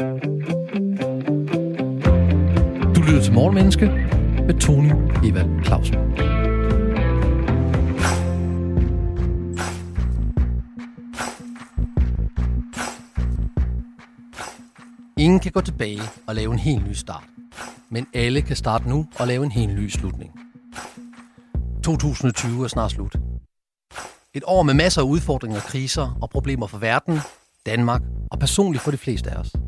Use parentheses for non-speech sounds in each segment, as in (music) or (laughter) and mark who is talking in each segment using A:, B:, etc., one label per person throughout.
A: Du lytter til Morgenmenneske med Tony Evald Clausen. Ingen kan gå tilbage og lave en helt ny start. Men alle kan starte nu og lave en helt ny slutning. 2020 er snart slut. Et år med masser af udfordringer, kriser og problemer for verden, Danmark og personligt for de fleste af os.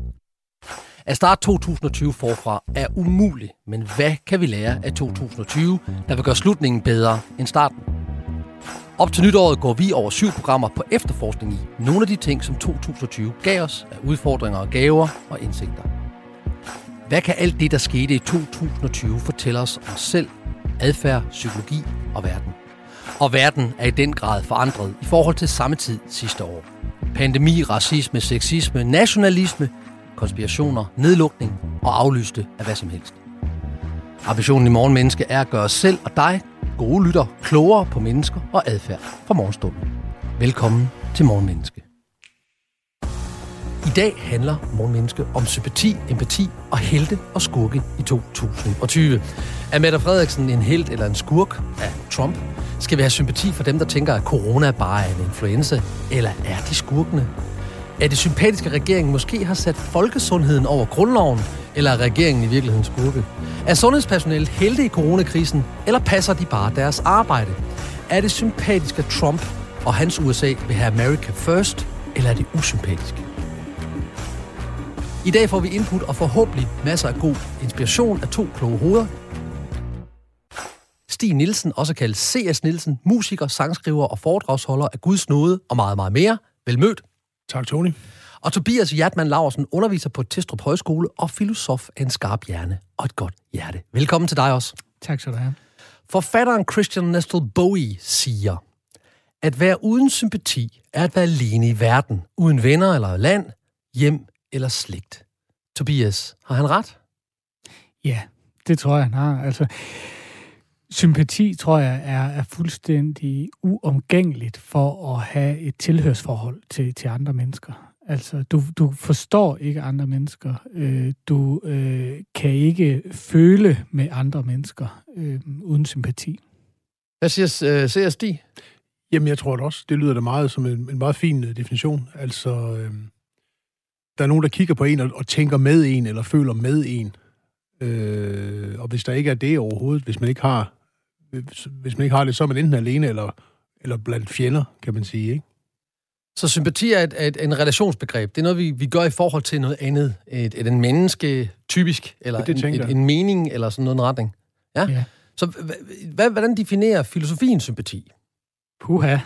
A: At starte 2020 forfra er umuligt, men hvad kan vi lære af 2020, der vil gøre slutningen bedre end starten? Op til nytåret går vi over syv programmer på efterforskning i nogle af de ting, som 2020 gav os af udfordringer og gaver og indsigter. Hvad kan alt det, der skete i 2020, fortælle os om os selv, adfærd, psykologi og verden? Og verden er i den grad forandret i forhold til samme tid sidste år. Pandemi, racisme, sexisme, nationalisme, konspirationer, nedlukning og aflyste af hvad som helst. Ambitionen i Morgenmenneske er at gøre os selv og dig, gode lytter, klogere på mennesker og adfærd fra morgenstunden. Velkommen til Morgenmenneske. I dag handler Morgenmenneske om sympati, empati og helte og skurke i 2020. Er Mette Frederiksen en helt eller en skurk af Trump? Skal vi have sympati for dem, der tænker, at corona bare er en influenza? Eller er de skurkene? Er det sympatiske regering måske har sat folkesundheden over grundloven? Eller er regeringen i virkeligheden skurke? Er sundhedspersonalet helte i coronakrisen? Eller passer de bare deres arbejde? Er det sympatisk, at Trump og hans USA vil have America first? Eller er det usympatisk? I dag får vi input og forhåbentlig masser af god inspiration af to kloge hoveder. Stig Nielsen, også kaldt C.S. Nielsen, musiker, sangskriver og foredragsholder af Guds nåde og meget, meget mere. Velmødt.
B: Tak, Tony.
A: Og Tobias Hjertmann Laversen underviser på Testrup Højskole og filosof af en skarp hjerne og et godt hjerte. Velkommen til dig også.
C: Tak skal du have.
A: Forfatteren Christian Nestle Bowie siger, at være uden sympati er at være alene i verden, uden venner eller land, hjem eller slægt. Tobias, har han ret?
C: Ja, det tror jeg, han har. Altså, sympati, tror jeg, er, er fuldstændig uomgængeligt for at have et tilhørsforhold til, til andre mennesker. Altså, du, du forstår ikke andre mennesker. Øh, du øh, kan ikke føle med andre mennesker øh, uden sympati.
A: Hvad siger øh, C.S. Stig?
B: Jamen, jeg tror det også. Det lyder da meget som en, en meget fin øh, definition. Altså, øh, der er nogen, der kigger på en og, og tænker med en, eller føler med en. Øh, og hvis der ikke er det overhovedet, hvis man ikke har, hvis, man ikke har det, så er man enten alene eller, eller blandt fjender, kan man sige, ikke?
A: Så sympati er et, et, en relationsbegreb. Det er noget, vi, vi gør i forhold til noget andet. Et, et en menneske, typisk, eller
B: det
A: en, et, en mening, eller sådan noget en retning. Ja?
C: Ja.
A: Så hvad, hvordan definerer filosofien sympati?
C: Puha. (laughs)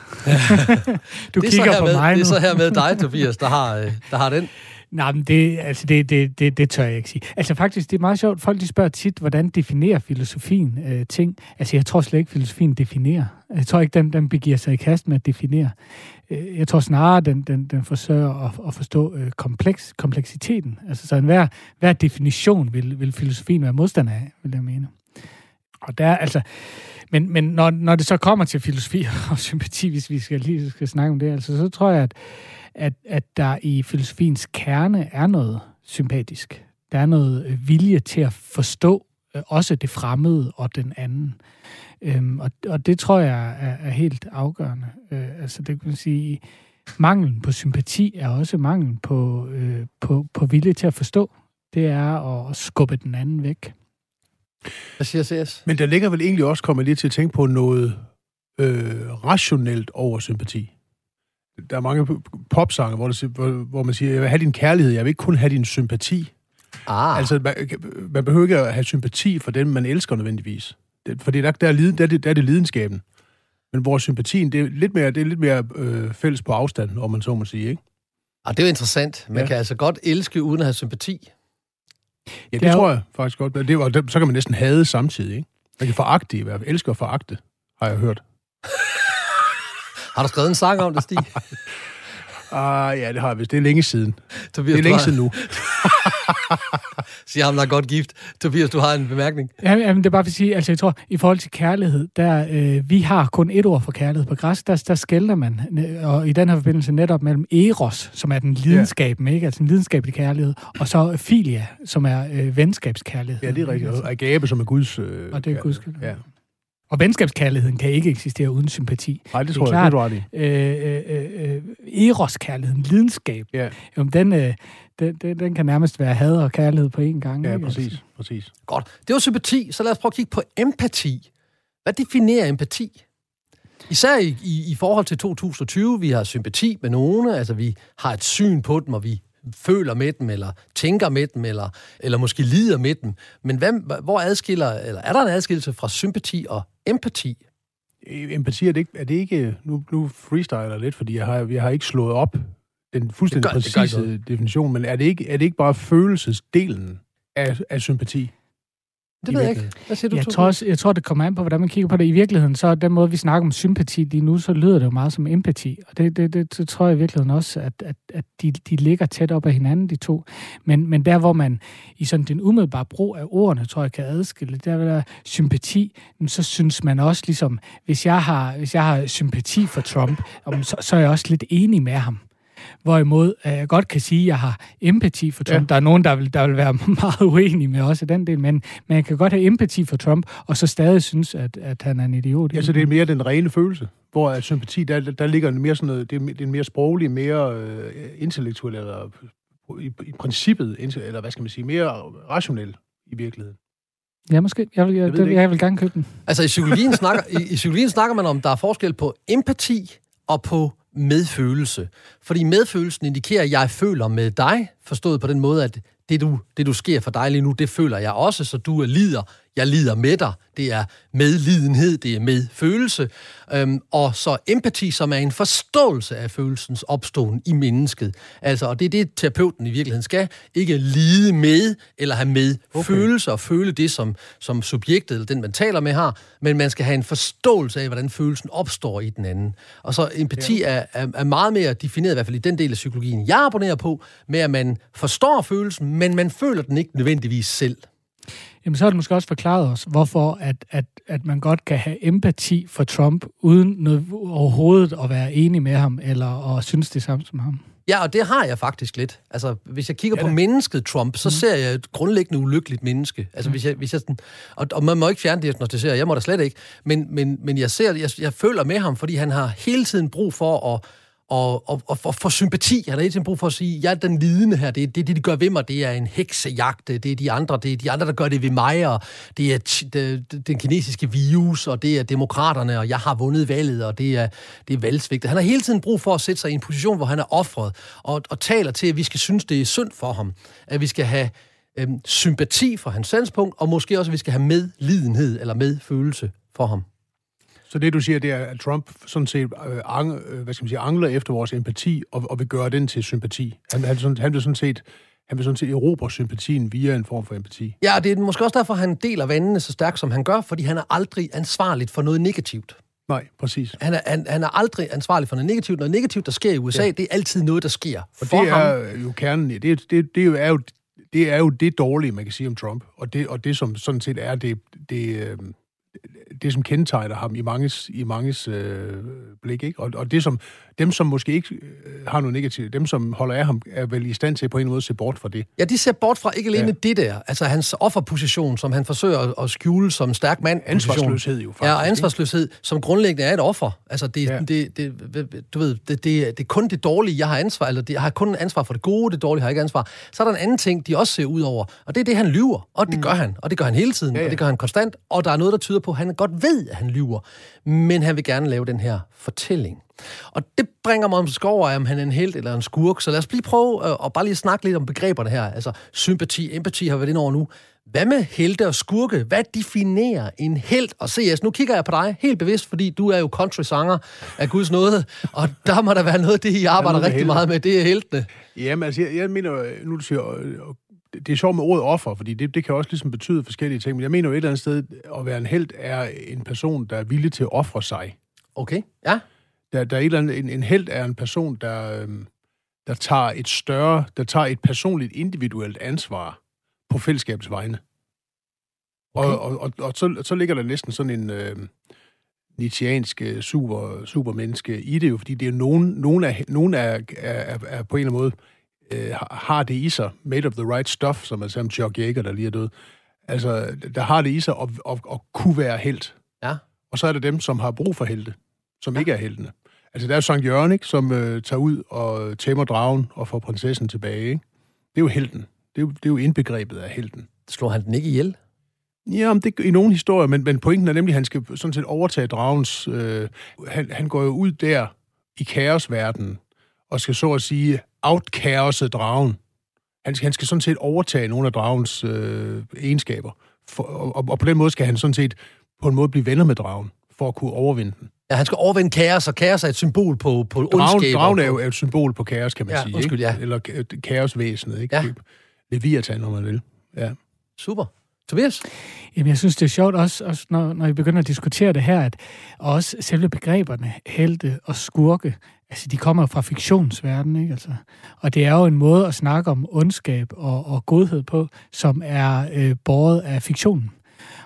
C: du
A: det er
C: kigger på
A: med,
C: mig
A: Det er
C: nu.
A: så her med dig, Tobias, der har, øh, der har den.
C: Nej, men det, altså det, det, det, det tør jeg ikke sige. Altså faktisk, det er meget sjovt. Folk de spørger tit, hvordan definerer filosofien øh, ting. Altså jeg tror slet ikke, filosofien definerer. Jeg tror ikke, den, den begiver sig i kast med at definere. Øh, jeg tror snarere, den, den, den forsøger at, at forstå øh, kompleks, kompleksiteten. Altså så enhver hver definition vil, vil filosofien være modstander af, vil jeg mene. Og der, altså, men, men når, når det så kommer til filosofi (laughs) og sympati, hvis vi skal lige skal snakke om det, altså, så tror jeg, at, at, at der i filosofiens kerne er noget sympatisk. Der er noget øh, vilje til at forstå øh, også det fremmede og den anden. Øhm, og, og det tror jeg er, er helt afgørende. Øh, altså det kan man sige, manglen på sympati er også manglen på, øh, på, på vilje til at forstå. Det er at skubbe den anden væk.
A: Hvad siger CS?
B: Men der ligger vel egentlig også, kommer lige til at tænke på, noget øh, rationelt over sympati. Der er mange popsange, hvor, det, hvor, hvor man siger, jeg vil have din kærlighed, jeg vil ikke kun have din sympati.
A: Ah,
B: Altså, man, man behøver ikke at have sympati for dem, man elsker nødvendigvis. Det, fordi der, der, er liden, der, er det, der er det lidenskaben. Men hvor sympatien, det er lidt mere, det er lidt mere øh, fælles på afstand, om man så må sige, ikke?
A: ah, det er jo interessant. Man
B: Ja.
A: kan altså godt elske uden at have sympati.
B: Ja, det,
C: Det er
B: tror jeg faktisk godt. Det, og det, så kan man næsten hade samtidig, ikke? Man kan foragte i hvert fald. Elsker at foragte, har jeg hørt.
A: Har du skrevet en sang om det, Stig? (laughs)
B: Ah, ja, det har jeg vist. Det er længe siden.
A: Tobias,
B: Det er længe
A: har-
B: siden nu. (laughs)
A: siger ham, der er godt gift. Tobias, du har en bemærkning.
C: Ja, jamen, det er bare for at sige, altså jeg tror, i forhold til kærlighed, der, øh, vi har kun et ord for kærlighed. På græs, der, der skælder man, og i den her forbindelse netop mellem eros, som er den lidenskaben, ja. ikke? Altså en lidenskabelig kærlighed, og så filia, som er øh, venskabskærlighed.
B: Ja, det er rigtigt. Og agape, som er Guds øh,
C: Og det er Guds ja. Og venskabskærligheden kan ikke eksistere uden sympati.
B: Nej, det tror det jeg, klart, det
C: du øh, øh, øh, Eros-kærligheden, lidenskab, ja. jamen, den, øh, den, den, den kan nærmest være had og kærlighed på én gang.
B: Ja,
C: ikke?
B: præcis, altså. præcis.
A: Godt. Det var sympati, så lad os prøve at kigge på empati. Hvad definerer empati? Især i, i, i forhold til 2020, vi har sympati med nogen, altså vi har et syn på dem, og vi føler med dem, eller tænker med dem, eller, eller måske lider med dem. Men hvad, hvor adskiller, eller er der en adskillelse fra sympati og empati?
B: Empati, er det ikke, er det ikke nu, nu freestyler lidt, fordi jeg har, jeg har ikke slået op den fuldstændig det gør, præcise det definition, men er det, ikke, er det ikke bare følelsesdelen af, af sympati?
A: Det ved jeg ikke. Hvad siger du?
C: Jeg tror, også, jeg tror, det kommer an på, hvordan man kigger på det. I virkeligheden, så den måde, vi snakker om sympati lige nu, så lyder det jo meget som empati. Og det, det, det, det tror jeg i virkeligheden også, at, at, at de, de ligger tæt op af hinanden, de to. Men, men der, hvor man i sådan den umiddelbare brug af ordene, tror jeg, kan adskille, der der sympati, så synes man også ligesom, hvis jeg har, hvis jeg har sympati for Trump, så, så er jeg også lidt enig med ham. Hvorimod øh, jeg godt kan sige, at jeg har empati for Trump. Ja. Der er nogen, der vil, der vil være (laughs) meget uenige med os i den del, men, men jeg kan godt have empati for Trump, og så stadig synes, at, at han er en idiot.
B: Ja, så det er mere den rene følelse, hvor er sympati, der, der ligger mere sådan noget, det er, det er mere sproglig, mere øh, intellektuel, eller i, i princippet, eller hvad skal man sige, mere rationel i virkeligheden.
C: Ja, måske. Jeg vil, jeg, jeg, det, jeg vil gerne købe den.
A: Altså, i psykologien, snakker, i, i psykologien snakker man om, der er forskel på empati og på medfølelse. Fordi medfølelsen indikerer, at jeg føler med dig, forstået på den måde, at det du, det du sker for dig lige nu, det føler jeg også, så du lider jeg lider med dig. Det er medlidenhed, det er medfølelse. Øhm, og så empati, som er en forståelse af følelsens opståen i mennesket. Altså, og det er det, terapeuten i virkeligheden skal. Ikke lide med, eller have med okay. følelser, og føle det, som, som subjektet, eller den, man taler med, har. Men man skal have en forståelse af, hvordan følelsen opstår i den anden. Og så empati ja. er, er, er meget mere defineret, i hvert fald i den del af psykologien, jeg abonnerer på, med at man forstår følelsen, men man føler den ikke nødvendigvis selv.
C: Jamen, så har det måske også forklaret os, hvorfor at, at, at man godt kan have empati for Trump, uden noget, overhovedet at være enig med ham, eller at synes det samme som ham.
A: Ja, og det har jeg faktisk lidt. Altså, hvis jeg kigger ja, på mennesket Trump, så mm. ser jeg et grundlæggende ulykkeligt menneske. Altså, mm. hvis jeg, hvis jeg sådan, og, og man må ikke fjerne diagnostisere, jeg må da slet ikke. Men, men, men jeg ser, jeg, jeg føler med ham, fordi han har hele tiden brug for at og, og, og for, for sympati. Han har hele tiden brug for at sige, jeg er den lidende her, det er det, de gør ved mig, det er en heksejagt, det er de andre, det er de andre, der gør det ved mig, og det er det, den kinesiske virus, og det er demokraterne, og jeg har vundet valget, og det er, det er valgsvigt. Han har hele tiden brug for at sætte sig i en position, hvor han er offret, og, og taler til, at vi skal synes, det er synd for ham, at vi skal have øhm, sympati for hans standspunkt, og måske også, at vi skal have medlidenhed eller medfølelse for ham.
B: Så det, du siger, det er, at Trump sådan set øh, ang, øh, hvad skal man sige, angler efter vores empati og, og vil gøre den til sympati. Han, han, sådan, han vil sådan set han vil sådan set erobre sympatien via en form for empati.
A: Ja, det er måske også derfor, han deler vandene så stærkt, som han gør, fordi han er aldrig ansvarligt for noget negativt.
B: Nej, præcis.
A: Han er, han, han er aldrig ansvarlig for noget negativt. Noget negativt, der sker i USA, ja. det er altid noget, der sker
B: og for det er ham. jo kernen. Det, det, det, det er jo det er jo det dårlige, man kan sige om Trump, og det, og det som sådan set er det, det, øh, det, som kendetegner ham i manges, i manges øh, blik. Ikke? Og, og det, som dem, som måske ikke øh, har noget negativt, dem, som holder af ham, er vel i stand til på en måde at se bort fra det.
A: Ja, de ser bort fra ikke alene ja. det der, altså hans offerposition, som han forsøger at skjule som stærk mand.
B: Ansvarsløshed jo, faktisk.
A: Ja, og ansvarsløshed, ikke? som grundlæggende er et offer. Altså, det, ja. det, det, du ved, det, det, det er kun det dårlige, jeg har ansvar, eller det, jeg har kun ansvar for det gode, det dårlige har jeg ikke ansvar. Så er der en anden ting, de også ser ud over, og det er det, han lyver. Og det mm. gør han, og det gør han hele tiden, ja, ja. og det gør han konstant, og der er noget, der tyder på, han godt ved, at han lyver, men han vil gerne lave den her fortælling. Og det bringer mig om over, om han er en held eller en skurk. Så lad os lige prøve øh, at bare lige snakke lidt om begreberne her. Altså sympati, empati har været ind over nu. Hvad med helte og skurke? Hvad definerer en held? Og CS, nu kigger jeg på dig helt bevidst, fordi du er jo country-sanger af Guds nåde, (laughs) og der må der være noget, det I arbejder rigtig helte. meget med, det er heltene.
B: Jamen, altså, jeg, jeg mener, nu du siger, det er sjovt med ordet offer, fordi det, det kan også ligesom betyde forskellige ting, men jeg mener jo et eller andet sted, at være en held er en person, der er villig til at ofre sig.
A: Okay, ja.
B: Der, der er et eller andet, en, en held er en person, der, øhm, der tager et større, der tager et personligt, individuelt ansvar på fællesskabets vegne. Okay. Og, og, og, og så, så ligger der næsten sådan en øh, nietzscheansk super, supermenneske i det jo, fordi det er nogen, nogen, af, nogen af, af, af, på en eller anden måde øh, har det i sig, made of the right stuff, som er Sam Chuck Yeager, der lige er død. Altså, der har det i sig at, at, at kunne være helt.
A: Ja.
B: Og så er der dem, som har brug for helte, som ja. ikke er heltene. Altså, der er Sankt Jørgen, ikke, som øh, tager ud og tæmmer dragen og får prinsessen tilbage. Ikke? Det er jo helten. Det er jo, det er jo indbegrebet af helten.
A: Slår han den ikke ihjel?
B: Ja, det i nogle historier, men, men pointen er nemlig, at han skal sådan set overtage dragens... Øh, han, han går jo ud der i kaosverdenen og skal så at sige outkaose dragen. Han, han skal sådan set overtage nogle af dragens øh, egenskaber. For, og, og på den måde skal han sådan set på en måde blive venner med dragen, for at kunne overvinde den.
A: Ja, han skal overvinde kaos, og kaos er et symbol på, på
B: dragen,
A: ondskab.
B: Dragen er jo et symbol på kaos, kan man
A: ja,
B: sige.
A: Undskyld,
B: ikke?
A: ja.
B: Eller kaosvæsenet, ikke?
A: Ja.
B: Leviathan, om man vil. Ja.
A: Super. Tobias?
C: Jamen, jeg synes, det er sjovt også, også når, når I begynder at diskutere det her, at også selve begreberne, helte og skurke, altså de kommer fra fiktionsverdenen, ikke? Altså, og det er jo en måde at snakke om ondskab og, og godhed på, som er øh, båret af fiktionen.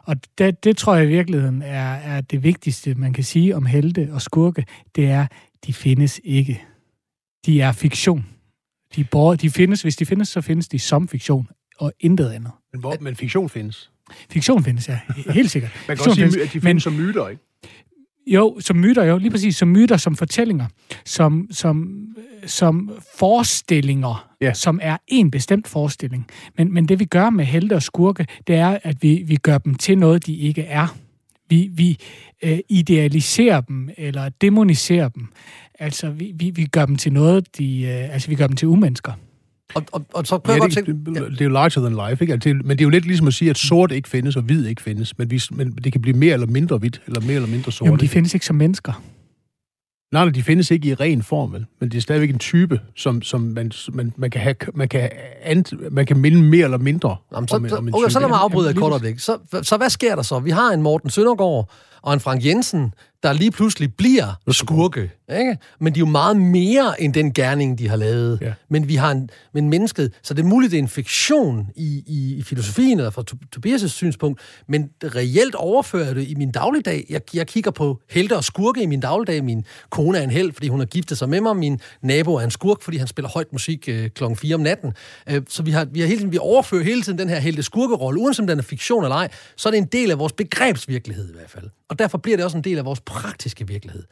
C: Og det, det tror jeg i virkeligheden er, er det vigtigste, man kan sige om helte og skurke, det er, de findes ikke. De er fiktion. De, borger, de findes, hvis de findes, så findes de som fiktion, og intet andet.
B: Men, hvor, men fiktion findes.
C: Fiktion findes, ja. Helt sikkert.
B: Man kan også sige, findes, at de findes men, som myter, ikke?
C: Jo, som myter, jo. Lige præcis. Som myter, som fortællinger. Som, som, som forestillinger, ja. som er en bestemt forestilling. Men, men det, vi gør med helte og skurke, det er, at vi, vi gør dem til noget, de ikke er. Vi, vi øh, idealiserer dem, eller demoniserer dem. Altså, vi, vi, vi gør dem til noget, de, øh, altså, vi gør dem til umennesker.
A: Og, og, og så prøver ja,
B: det,
A: jeg
B: det, det, det er jo larger than life, ikke? Altså, det, men det er jo lidt ligesom at sige, at sort ikke findes, og hvid ikke findes, men, vi, men det kan blive mere eller mindre hvidt, eller mere eller mindre sort.
C: Jo, men de findes ikke som mennesker.
B: Nej, nej, de findes ikke i ren form, vel? men det er stadigvæk en type, som, som man, man, man, kan have, man, kan ant, man kan minde mere eller mindre
A: Jamen, så, om, så, om en okay, type. så lad mig afbryde et kort øjeblik. Så, så hvad sker der så? Vi har en Morten Søndergaard og en Frank Jensen, der lige pludselig bliver skurke. Ikke? Men de er jo meget mere end den gerning, de har lavet. Ja. Men vi har en, men mennesket, så det er muligt, det er en fiktion i, i, i filosofien, eller fra Tobias' synspunkt, men reelt overfører det i min dagligdag. Jeg, jeg kigger på helte og skurke i min dagligdag. Min kone er en held, fordi hun har giftet sig med mig. Min nabo er en skurk, fordi han spiller højt musik øh, klokken 4 om natten. Øh, så vi, har, vi, har hele tiden, vi overfører hele tiden den her helte-skurke-rolle, uanset om den er fiktion eller ej, så er det en del af vores begrebsvirkelighed i hvert fald. Og derfor bliver det også en del af vores praktiske virkelighed.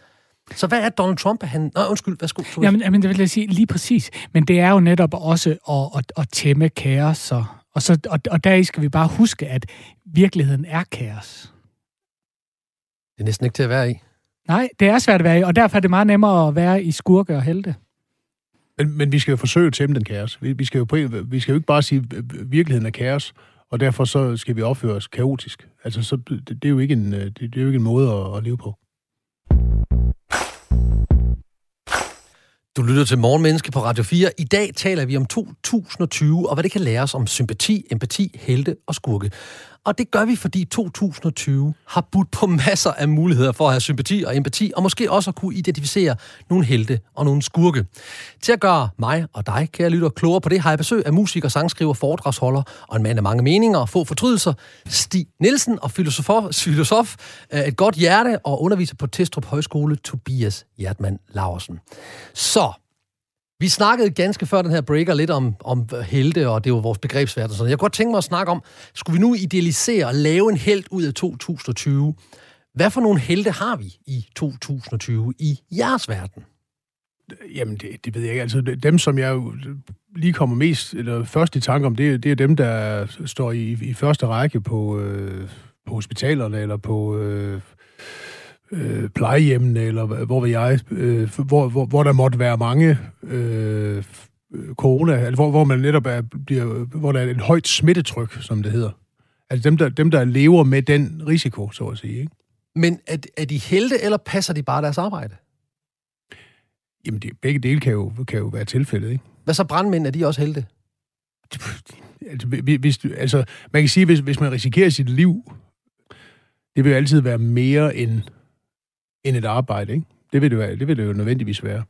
A: Så hvad er Donald Trump? Han... Nå, undskyld, værsgo.
C: Jamen, jamen, det vil jeg sige lige præcis. Men det er jo netop også at, at, at tæmme kaos. Og, og, så, og, og der skal vi bare huske, at virkeligheden er kaos.
A: Det er næsten ikke til at være i.
C: Nej, det er svært at være i, og derfor er det meget nemmere at være i skurke og helte.
B: Men, men vi skal jo forsøge at tæmme den kaos. Vi, vi, skal jo på, vi skal jo ikke bare sige, at virkeligheden er kaos, og derfor så skal vi opføre os kaotisk. Altså, så, det, det, er jo ikke en, øh, det, det er jo ikke en måde at, at leve på.
A: Du lytter til Morgenmenneske på Radio 4. I dag taler vi om 2020 og hvad det kan lære os om sympati, empati, helte og skurke. Og det gør vi, fordi 2020 har budt på masser af muligheder for at have sympati og empati, og måske også at kunne identificere nogle helte og nogle skurke. Til at gøre mig og dig, kære lytter, klogere på det, har jeg besøg af musiker, sangskriver, foredragsholder og en mand af mange meninger og få fortrydelser, Stig Nielsen og filosof, filosof et godt hjerte og underviser på Testrup Højskole, Tobias Hjertmann Laursen. Så, vi snakkede ganske før den her breaker lidt om, om helte, og det var vores begrebsverden. Sådan. jeg kunne godt tænke mig at snakke om, skulle vi nu idealisere og lave en held ud af 2020? Hvad for nogle helte har vi i 2020 i jeres verden?
B: Jamen, det, det ved jeg ikke. Altså, dem, som jeg lige kommer mest, eller først i tanke om, det, det er dem, der står i, i første række på, øh, på hospitalerne, eller på... Øh, øh, plejehjemmene, eller hvor vil jeg, øh, hvor, hvor, hvor der måtte være mange øh, corona, altså hvor, hvor man netop er, bliver, hvor der er et højt smittetryk, som det hedder. Altså dem der, dem, der lever med den risiko, så at sige. Ikke?
A: Men er, er de helte, eller passer de bare deres arbejde?
B: Jamen, det, begge dele kan jo, kan jo være tilfældet, ikke?
A: Hvad så brandmænd? Er de også helte?
B: Altså, hvis, altså man kan sige, hvis, hvis man risikerer sit liv, det vil jo altid være mere end end et arbejde, ikke? Det vil det, være, det vil det jo nødvendigvis være.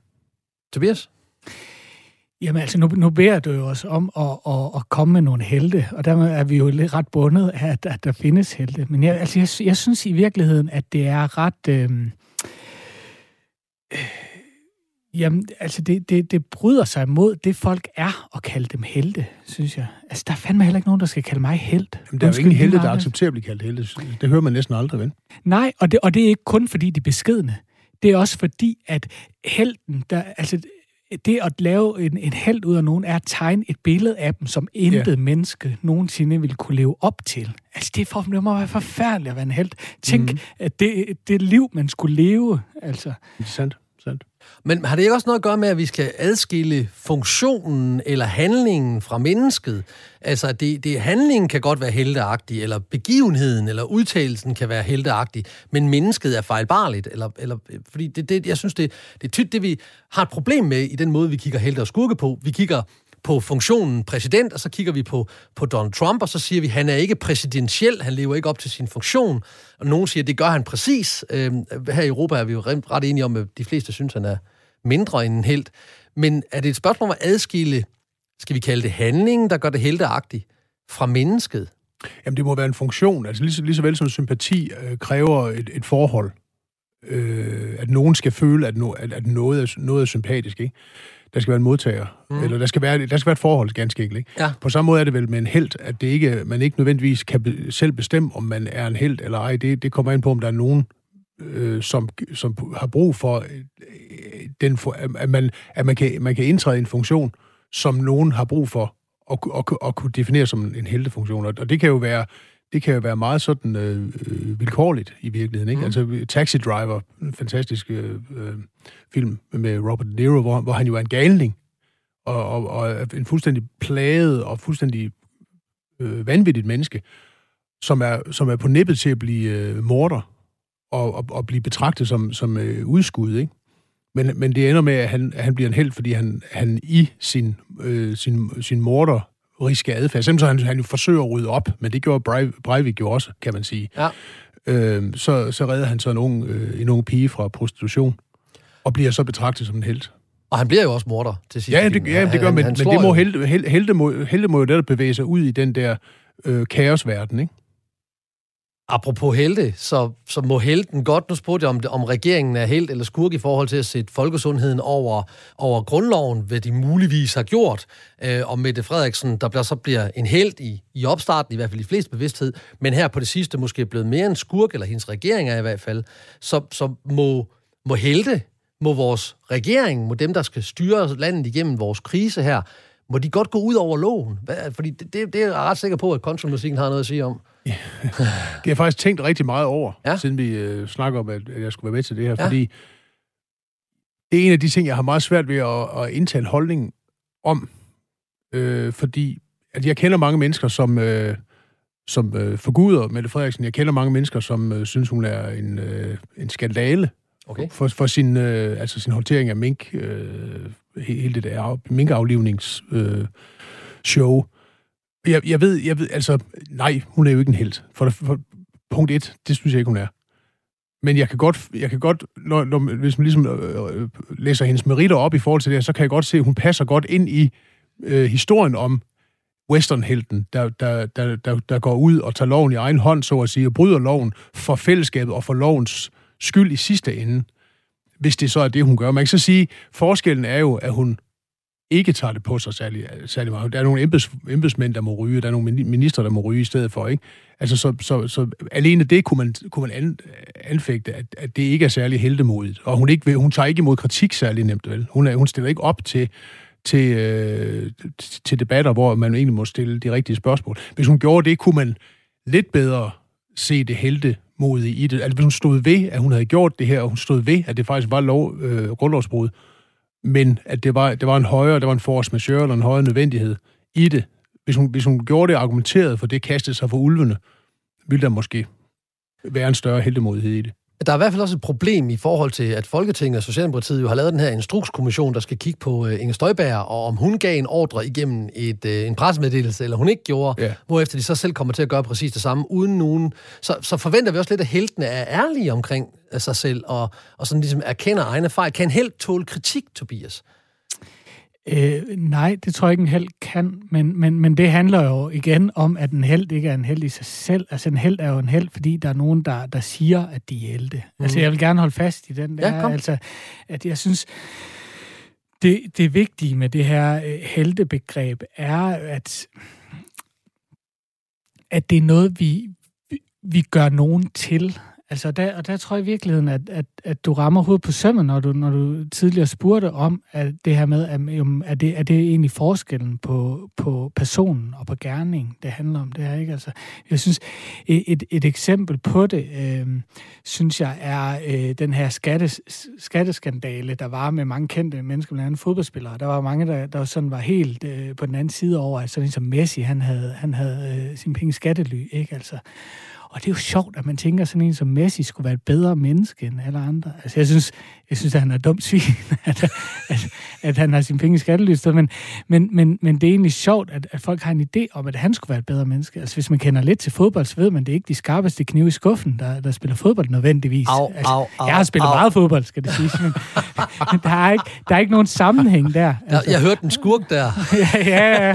A: Tobias?
C: Jamen altså, nu, nu beder du jo os om at, at, at komme med nogle helte, og dermed er vi jo lidt ret bundet af, at, at der findes helte. Men jeg, altså, jeg, jeg synes i virkeligheden, at det er ret... Øh, øh, jamen, altså, det, det, det bryder sig mod det, folk er, at kalde dem helte, synes jeg. Altså, der er fandme heller ikke nogen, der skal kalde mig helt.
B: Jamen, der er jo ingen helte, der accepterer at blive kaldt helte. Det hører man næsten aldrig, vel?
C: Nej, og det, og det er ikke kun, fordi de er beskedne. Det er også fordi, at helten, der, altså, det at lave en, en held ud af nogen, er at tegne et billede af dem, som intet yeah. menneske nogensinde vil kunne leve op til. Altså, det, for, det må være forfærdeligt at være en held. Tænk, mm. at det, det liv, man skulle leve, altså...
B: Er sandt.
A: Men har det ikke også noget at gøre med, at vi skal adskille funktionen eller handlingen fra mennesket? Altså, det, det, handlingen kan godt være helteagtig, eller begivenheden eller udtalelsen kan være helteagtig, men mennesket er fejlbarligt. Eller, eller, fordi det, det, jeg synes, det, det er tit det, vi har et problem med i den måde, vi kigger helte og skurke på. Vi kigger på funktionen præsident, og så kigger vi på, på Donald Trump, og så siger vi, at han er ikke præsidentiel, han lever ikke op til sin funktion. Og nogen siger, at det gør han præcis. Øh, her i Europa er vi jo ret enige om, at de fleste synes, at han er mindre end en held. Men er det et spørgsmål om at adskille, skal vi kalde det handlingen, der gør det helteagtigt, fra mennesket?
B: Jamen, det må være en funktion. Altså lige så, lige så vel som sympati øh, kræver et, et forhold. Øh, at nogen skal føle, at, no, at, at noget, er, noget er sympatisk, ikke? Der skal være en modtager, mm. eller der skal være, der skal være et forhold, ganske enkelt. Ikke?
A: Ja.
B: På samme måde er det vel med en held, at det ikke, man ikke nødvendigvis kan be, selv bestemme, om man er en held eller ej. Det, det kommer ind på, om der er nogen, øh, som, som har brug for, øh, den, for at, man, at man, kan, man kan indtræde i en funktion, som nogen har brug for at, at, at, at kunne definere som en heltefunktion. Og det kan jo være det kan jo være meget sådan øh, øh, vilkårligt i virkeligheden. Ikke? Mm. Altså Taxi Driver, en fantastisk øh, øh, film med Robert De Niro, hvor, hvor han jo er en galning, og, og, og en fuldstændig plaget og fuldstændig øh, vanvittigt menneske, som er, som er på nippet til at blive øh, morder og, og, og blive betragtet som, som øh, udskud. Ikke? Men, men det ender med, at han, at han bliver en held, fordi han, han i sin, øh, sin, sin morder riske adfærd. Simpelthen så han, han jo forsøger at rydde op, men det gjorde Breivik jo også, kan man sige.
A: Ja.
B: Øh, så, så redder han så en ung, øh, en ung pige fra prostitution, og bliver så betragtet som en held.
A: Og han bliver jo også morder til sidst.
B: Ja, det, ja, det gør, han, men, han men det må helte, helte, helte, må, helte må jo netop bevæge sig ud i den der øh, kaosverden, ikke?
A: Apropos helte, så, så må helten godt, nu spurgte jeg om, om regeringen er helt eller skurk i forhold til at sætte folkesundheden over, over grundloven, hvad de muligvis har gjort. Øh, og Mette Frederiksen, der bliver, så bliver en held i, i opstarten, i hvert fald i flest bevidsthed, men her på det sidste måske blevet mere en skurk, eller hendes regering er i hvert fald, så, så må, må helte, må vores regering, må dem, der skal styre landet igennem vores krise her, må de godt gå ud over loven? Fordi det, det, det er jeg ret sikker på, at konsulmusikken har noget at sige om.
B: Det har jeg faktisk tænkt rigtig meget over, ja. siden vi øh, snakker om, at, jeg skulle være med til det her, ja. fordi det er en af de ting, jeg har meget svært ved at, at indtage en holdning om, øh, fordi at jeg kender mange mennesker, som, øh, som øh, forguder Mette Frederiksen. Jeg kender mange mennesker, som øh, synes, hun er en, øh, en skandale
A: okay.
B: for, for sin, øh, altså sin håndtering af mink, øh, hele det der minkaflivnings øh, show. Jeg, jeg, ved, jeg ved, altså, nej, hun er jo ikke en held. For, for punkt et, det synes jeg ikke, hun er. Men jeg kan godt, jeg kan godt når, når, hvis man ligesom øh, læser hendes meritter op i forhold til det så kan jeg godt se, at hun passer godt ind i øh, historien om westernhelten, der, der, der, der, der går ud og tager loven i egen hånd, så at sige, og bryder loven for fællesskabet og for lovens skyld i sidste ende, hvis det så er det, hun gør. Man kan så sige, forskellen er jo, at hun ikke tager det på sig særlig, særlig meget. Der er nogle embeds, embedsmænd, der må ryge, der er nogle minister, der må ryge i stedet for, ikke? Altså, så, så, så alene det kunne man, kunne man an, anfægte, at, at det ikke er særlig heldemodigt. Og hun, ikke, hun tager ikke imod kritik særlig nemt, vel? Hun, er, hun stiller ikke op til, til, øh, til debatter, hvor man egentlig må stille de rigtige spørgsmål. Hvis hun gjorde det, kunne man lidt bedre se det heldemodige i det. Altså, hvis hun stod ved, at hun havde gjort det her, og hun stod ved, at det faktisk var lov, øh, grundlovsbrud, men at det var, det var en højere, det var en force majeure eller en højere nødvendighed i det. Hvis hun, hvis hun gjorde det argumenteret argumenterede for det, kastede sig for ulvene, ville der måske være en større heldemodighed i det.
A: Der er i hvert fald også et problem i forhold til, at Folketinget og Socialdemokratiet jo har lavet den her instrukskommission, der skal kigge på uh, Inger Støjberg, og om hun gav en ordre igennem et, uh, en pressemeddelelse, eller hun ikke gjorde, ja. hvorefter de så selv kommer til at gøre præcis det samme, uden nogen. Så, så forventer vi også lidt, at heltene er ærlige omkring uh, sig selv, og, og sådan ligesom erkender egne fejl. Kan en helt tåle kritik, Tobias?
C: Øh, nej, det tror jeg ikke en held kan, men, men, men det handler jo igen om, at en held ikke er en held i sig selv. Altså en held er jo en held, fordi der er nogen, der, der siger, at de er helte. Mm. Altså jeg vil gerne holde fast i den der.
A: Ja, kom.
C: Altså, at jeg synes, det, det vigtige med det her øh, heltebegreb er, at, at det er noget, vi, vi, vi gør nogen til. Altså, der, og der tror jeg i virkeligheden, at, at, at du rammer hovedet på sømmen, når du, når du tidligere spurgte om, at det her med, at, er, det, er det er egentlig forskellen på, på personen og på gerning, det handler om det her, ikke? Altså, jeg synes, e, et, et eksempel på det, øh, synes jeg, er øh, den her skattes, skatteskandale, der var med mange kendte mennesker, blandt andet fodboldspillere. Der var mange, der, der sådan var helt øh, på den anden side over, at sådan en som Messi, han havde, han havde øh, sine penge skattely, ikke? Altså, og det er jo sjovt, at man tænker, at sådan en som Messi skulle være et bedre menneske end alle andre. Altså, jeg synes, jeg synes at han er dumt (laughs) svin, at, at, at han har sine penge i skattelyster, men, men, men, men det er egentlig sjovt, at, at folk har en idé om, at han skulle være et bedre menneske. Altså, hvis man kender lidt til fodbold, så ved man, det er ikke de skarpeste knive i skuffen, der, der spiller fodbold nødvendigvis.
A: Au,
C: altså,
A: au, au,
C: jeg har spillet
A: au.
C: meget fodbold, skal det siges, men, (laughs) men der, er ikke, der er ikke nogen sammenhæng der.
A: Altså. Jeg, jeg hørte en skurk der. (laughs)
C: ja, ja, ja,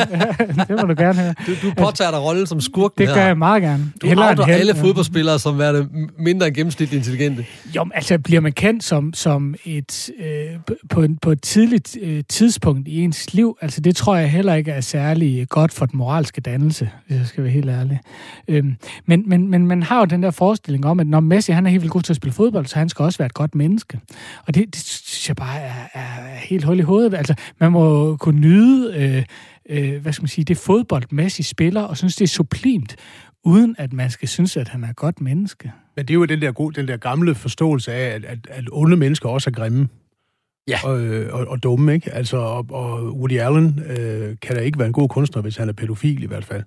C: det må du gerne høre.
A: Du, du påtager dig rollen som skurk
C: Det
A: her.
C: gør jeg meget gerne.
A: Du
C: Hellere
A: outer alle fodboldspillere som værende mindre end gennemsnitligt intelligente.
C: Jo, altså bliver man kendt som, som et, øh, på, en, på et tidligt øh, tidspunkt i ens liv, altså det tror jeg heller ikke er særlig øh, godt for den moralske dannelse, hvis jeg skal være helt ærlig. Øhm, men, men, men man har jo den der forestilling om, at når Messi han er helt vildt god til at spille fodbold, så han skal også være et godt menneske. Og det, det synes jeg bare er, er helt hul i hovedet. Altså, man må kunne nyde, øh, øh, hvad skal man sige, det fodbold Messi spiller, og synes, det er sublimt, uden at man skal synes, at han er et godt menneske.
B: Men det er jo den der, gode, den der gamle forståelse af, at, at, at onde mennesker også er grimme.
A: Ja.
B: Og, og, og dumme, ikke? Altså, og, og Woody Allen øh, kan da ikke være en god kunstner, hvis han er pædofil i hvert fald.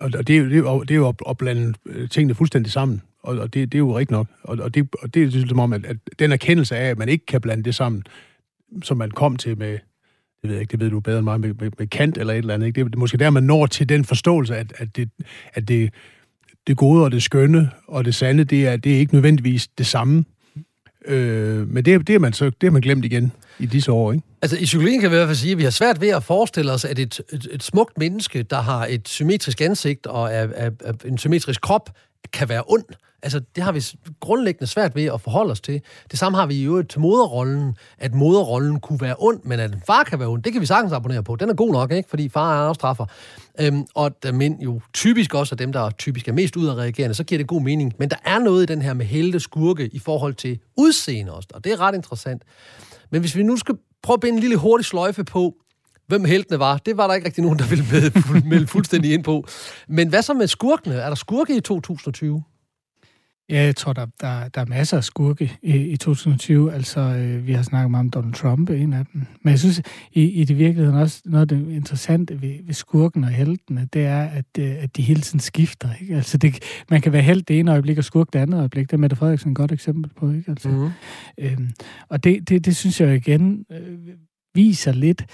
B: Og, og det, er jo, det, er jo, det er jo at, at blande øh, tingene fuldstændig sammen. Og, og det, det er jo rigtigt nok. Og, og, det, og det er ligesom om, at, at den erkendelse af, at man ikke kan blande det sammen, som man kom til med, det ved jeg ikke, det ved du bedre end mig, med, med, med Kant eller et eller andet. Ikke? Det er måske der, man når til den forståelse, at, at, det, at det, det gode og det skønne og det sande, det er, det er ikke nødvendigvis det samme. Øh, men det, det, er man så, det har man glemt igen i disse år, ikke?
A: Altså, i psykologien kan vi i hvert fald sige, at vi har svært ved at forestille os, at et, et, et smukt menneske, der har et symmetrisk ansigt og er, er, er en symmetrisk krop, kan være ond. Altså, det har vi grundlæggende svært ved at forholde os til. Det samme har vi i øvrigt til moderrollen, at moderrollen kunne være ond, men at en far kan være ond, det kan vi sagtens abonnere på. Den er god nok, ikke? Fordi far er afstraffer. Øhm, og da mænd jo typisk også er dem, der typisk er mest udadreagerende, så giver det god mening. Men der er noget i den her med helte skurke i forhold til udseende også, og det er ret interessant. Men hvis vi nu skal prøve at binde en lille hurtig sløjfe på, hvem heltene var, det var der ikke rigtig nogen, der ville (laughs) melde fuldstændig ind på. Men hvad så med skurkene? Er der skurke i 2020?
C: Ja, jeg tror, der, der, der er masser af skurke i, i 2020. Altså, øh, vi har snakket meget om Donald Trump, en af dem. Men jeg synes, i, i det virkeligheden også, noget af det interessante ved, ved skurken og heltene, det er, at, øh, at de hele tiden skifter. Ikke? Altså, det, man kan være held det ene øjeblik og skurk det andet øjeblik. Det er Mette Frederiksen et godt eksempel på. Ikke? Altså,
A: Mm-hmm.
C: øhm, og det, det, det synes jeg igen øh, viser lidt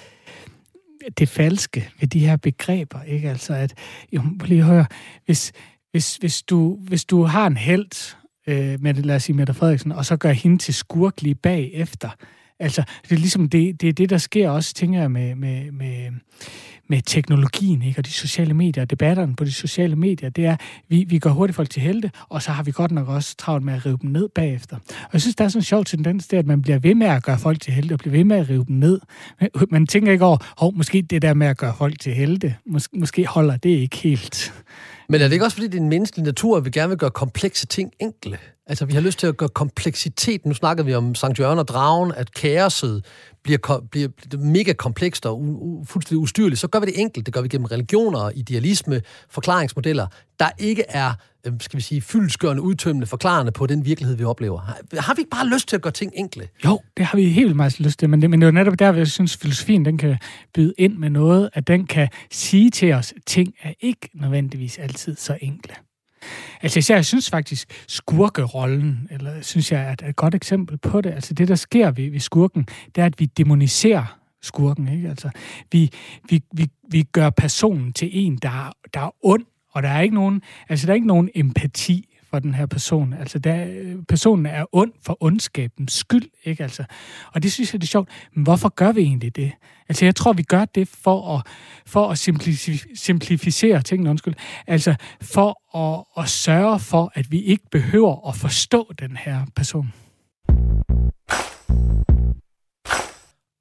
C: det falske ved de her begreber. Ikke? Altså, at, jo, lige at høre, hvis, hvis, hvis, du, hvis du har en held, øh, med, lad os sige Mette Frederiksen, og så gør hende til skurk lige bagefter, Altså, det er ligesom det, det, er det der sker også, tænker jeg, med, med, med, med teknologien ikke? og de sociale medier, debatterne på de sociale medier, det er, vi, vi gør hurtigt folk til helte, og så har vi godt nok også travlt med at rive dem ned bagefter. Og jeg synes, der er sådan en sjov tendens det at man bliver ved med at gøre folk til helte, og bliver ved med at rive dem ned. Man tænker ikke over, hov, måske det der med at gøre folk til helte, mås- måske holder det ikke helt.
A: Men er det ikke også, fordi det er en menneskelig natur, at vi gerne vil gøre komplekse ting enkle? Altså, vi har lyst til at gøre kompleksitet. Nu snakkede vi om Sankt Jørgen og Dragen, at kaoset bliver, bliver mega komplekst og u- u- fuldstændig ustyrligt. Så gør vi det enkelt. Det gør vi gennem religioner, idealisme, forklaringsmodeller, der ikke er, øh, Øh, skal vi sige, fyldskørende, udtømmende, forklarende på den virkelighed, vi oplever. Har, har vi ikke bare lyst til at gøre ting enkle?
C: Jo, det har vi helt vildt meget lyst til, men det, men det er jo netop der, hvor jeg synes, at filosofien den kan byde ind med noget, at den kan sige til os, at ting er ikke nødvendigvis altid så enkle. Altså især, jeg synes faktisk, skurkerollen, eller synes jeg er et godt eksempel på det. Altså det, der sker ved, ved skurken, det er, at vi demoniserer skurken. Ikke? Altså, vi, vi, vi, vi gør personen til en, der, der er ond, og der er ikke nogen, altså der er ikke nogen empati for den her person. Altså, der, personen er ond for ondskabens skyld, ikke? Altså, og det synes jeg, det er sjovt. Men hvorfor gør vi egentlig det? Altså, jeg tror, vi gør det for at, for at simplifi- simplificere tingene, undskyld. Altså, for at, at sørge for, at vi ikke behøver at forstå den her person.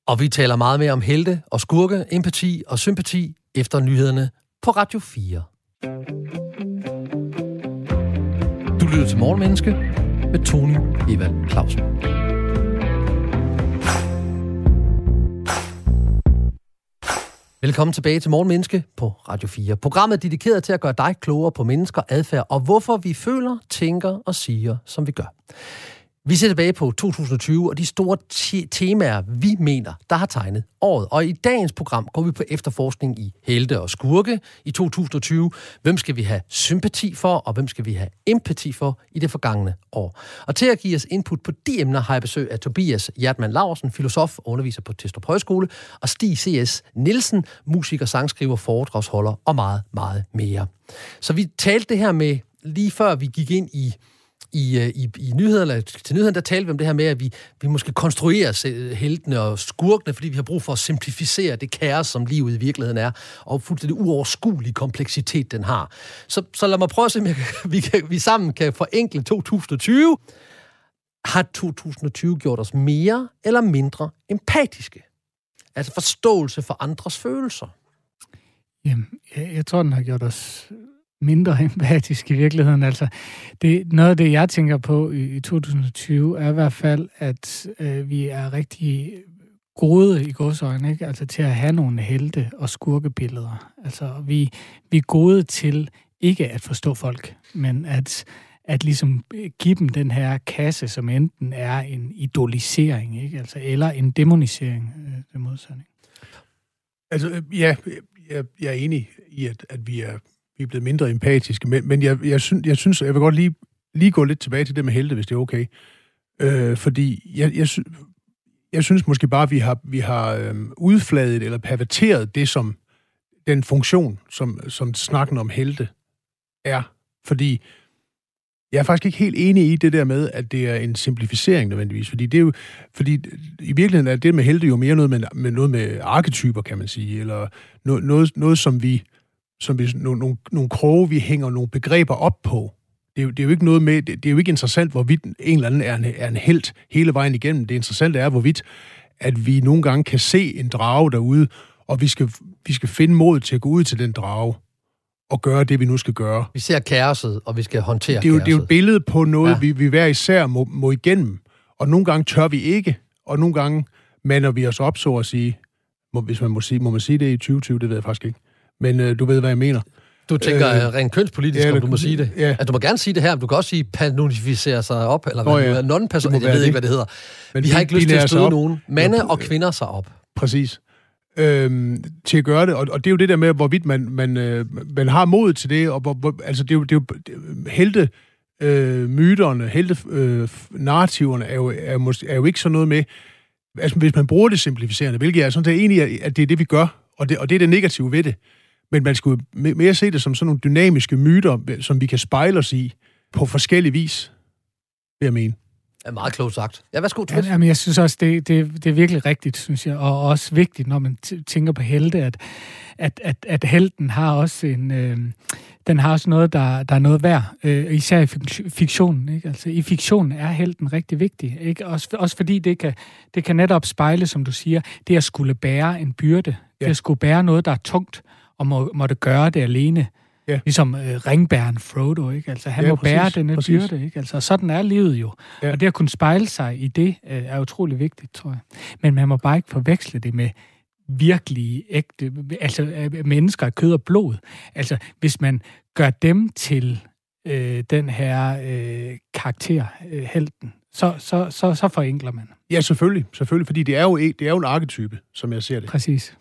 A: Og vi taler meget mere om helte og skurke, empati og sympati efter nyhederne på Radio 4. Du lytter til Morgenmenneske med Tony Evald Clausen. Velkommen tilbage til Morgenmenneske på Radio 4. Programmet er dedikeret til at gøre dig klogere på mennesker, adfærd og hvorfor vi føler, tænker og siger, som vi gør. Vi ser tilbage på 2020 og de store temaer, vi mener, der har tegnet året. Og i dagens program går vi på efterforskning i helte og skurke i 2020. Hvem skal vi have sympati for, og hvem skal vi have empati for i det forgangne år? Og til at give os input på de emner har jeg besøg af Tobias Hjertmann Larsen, filosof og underviser på Testrup Højskole, og Stig C.S. Nielsen, musiker, sangskriver, foredragsholder og meget, meget mere. Så vi talte det her med lige før vi gik ind i Øh, i, i, i nyhederne, til nyhederne, der talte vi om det her med, at vi, vi måske konstruerer heltene og skurkene, fordi vi har brug for at simplificere det kaos, som livet i virkeligheden er, og fuldstændig uoverskuelig kompleksitet, den har. Så, så lad mig prøve at se, om jeg, (laughs) vi, kan, vi sammen kan forenkle 2020. Har 2020 gjort os mere eller mindre empatiske? Altså forståelse for andres følelser?
C: Jamen, jeg, jeg tror, den har gjort os mindre empatisk i virkeligheden. Altså, det, noget af det, jeg tænker på i, i 2020, er i hvert fald, at øh, vi er rigtig gode i godsøjne, ikke? Altså til at have nogle helte og skurkebilleder. Altså, vi, vi er gode til ikke at forstå folk, men at, at ligesom give dem den her kasse, som enten er en idolisering, ikke? Altså, eller en demonisering, øh, det modsatte.
B: Altså, øh, ja, øh, jeg, jeg er enig i, at, at vi er vi er blevet mindre empatiske. Men, men jeg, jeg, synes, jeg synes, jeg vil godt lige, lige gå lidt tilbage til det med helte, hvis det er okay. Øh, fordi jeg, jeg, sy, jeg synes måske bare, at vi har, vi har øh, udfladet eller perverteret det, som den funktion, som, som snakken om helte er. Fordi jeg er faktisk ikke helt enig i det der med, at det er en simplificering nødvendigvis. Fordi, det er jo, fordi i virkeligheden er det med helte jo mere noget med, med, noget med arketyper, kan man sige, eller noget, noget, noget som vi som vi, nogle, nogle, nogle kroge, vi hænger nogle begreber op på. Det er, jo, det er jo ikke noget med, det, det er jo ikke interessant, hvorvidt en eller anden er en, er en held hele vejen igennem. Det interessante er, hvorvidt at vi nogle gange kan se en drage derude, og vi skal, vi skal finde mod til at gå ud til den drage og gøre det, vi nu skal gøre.
A: Vi ser kaoset, og vi skal håndtere
B: det er jo,
A: kaoset.
B: Det er jo et billede på noget, ja. vi, vi hver især må, må igennem. Og nogle gange tør vi ikke, og nogle gange mander vi os op, så at sige. Må, hvis man må sige, må man sige det i 2020, det ved jeg faktisk ikke men øh, du ved, hvad jeg mener.
A: Du tænker øh, rent kønspolitisk, ja, om du må sige det. Ja. Altså, du må gerne sige det her, men du kan også sige personificere sig op, eller hvad ja. non-person, jeg ved det. ikke, hvad det hedder. Men vi har ikke lyst til at støde nogen. Mande og kvinder sig op.
B: Præcis. Øhm, til at gøre det, og, og det er jo det der med, hvorvidt man, man, øh, man har mod til det, og hvor, hvor, altså det er jo, det er jo helte øh, myterne, helte øh, narrativerne er jo, er, er jo ikke sådan noget med, altså hvis man bruger det simplificerende, hvilket jeg er sådan set enig i, at det er det, vi gør, og det, og det er det negative ved det. Men man skulle mere se det som sådan nogle dynamiske myter, som vi kan spejle os i på forskellige vis, vil jeg mene.
A: er meget klogt sagt. Ja, værsgo,
C: Ja, jamen, jeg synes også, det, det, det er virkelig rigtigt, synes jeg, og også vigtigt, når man tænker på helte, at, at, at, at helten har også en... Øh, den har også noget, der, der er noget værd, øh, især i fiktionen. Ikke? Altså, I fiktionen er helten rigtig vigtig. Ikke? Også, også fordi det kan, det kan netop spejle, som du siger, det at skulle bære en byrde. Ja. Det at skulle bære noget, der er tungt og må, måtte gøre det alene. Ja. Ligesom øh, ringbæren Frodo, ikke? Altså, han ja, må præcis, bære denne præcis. byrde, ikke? Altså, sådan er livet jo. Ja. Og det at kunne spejle sig i det, øh, er utrolig vigtigt, tror jeg. Men man må bare ikke forveksle det med virkelige, ægte, altså øh, mennesker af kød og blod. Altså, hvis man gør dem til øh, den her øh, karakter, øh, helten, så, så, så, så forenkler man.
B: Ja, selvfølgelig, selvfølgelig, fordi det er jo, det er jo en arketype, som jeg ser det.
C: Præcis.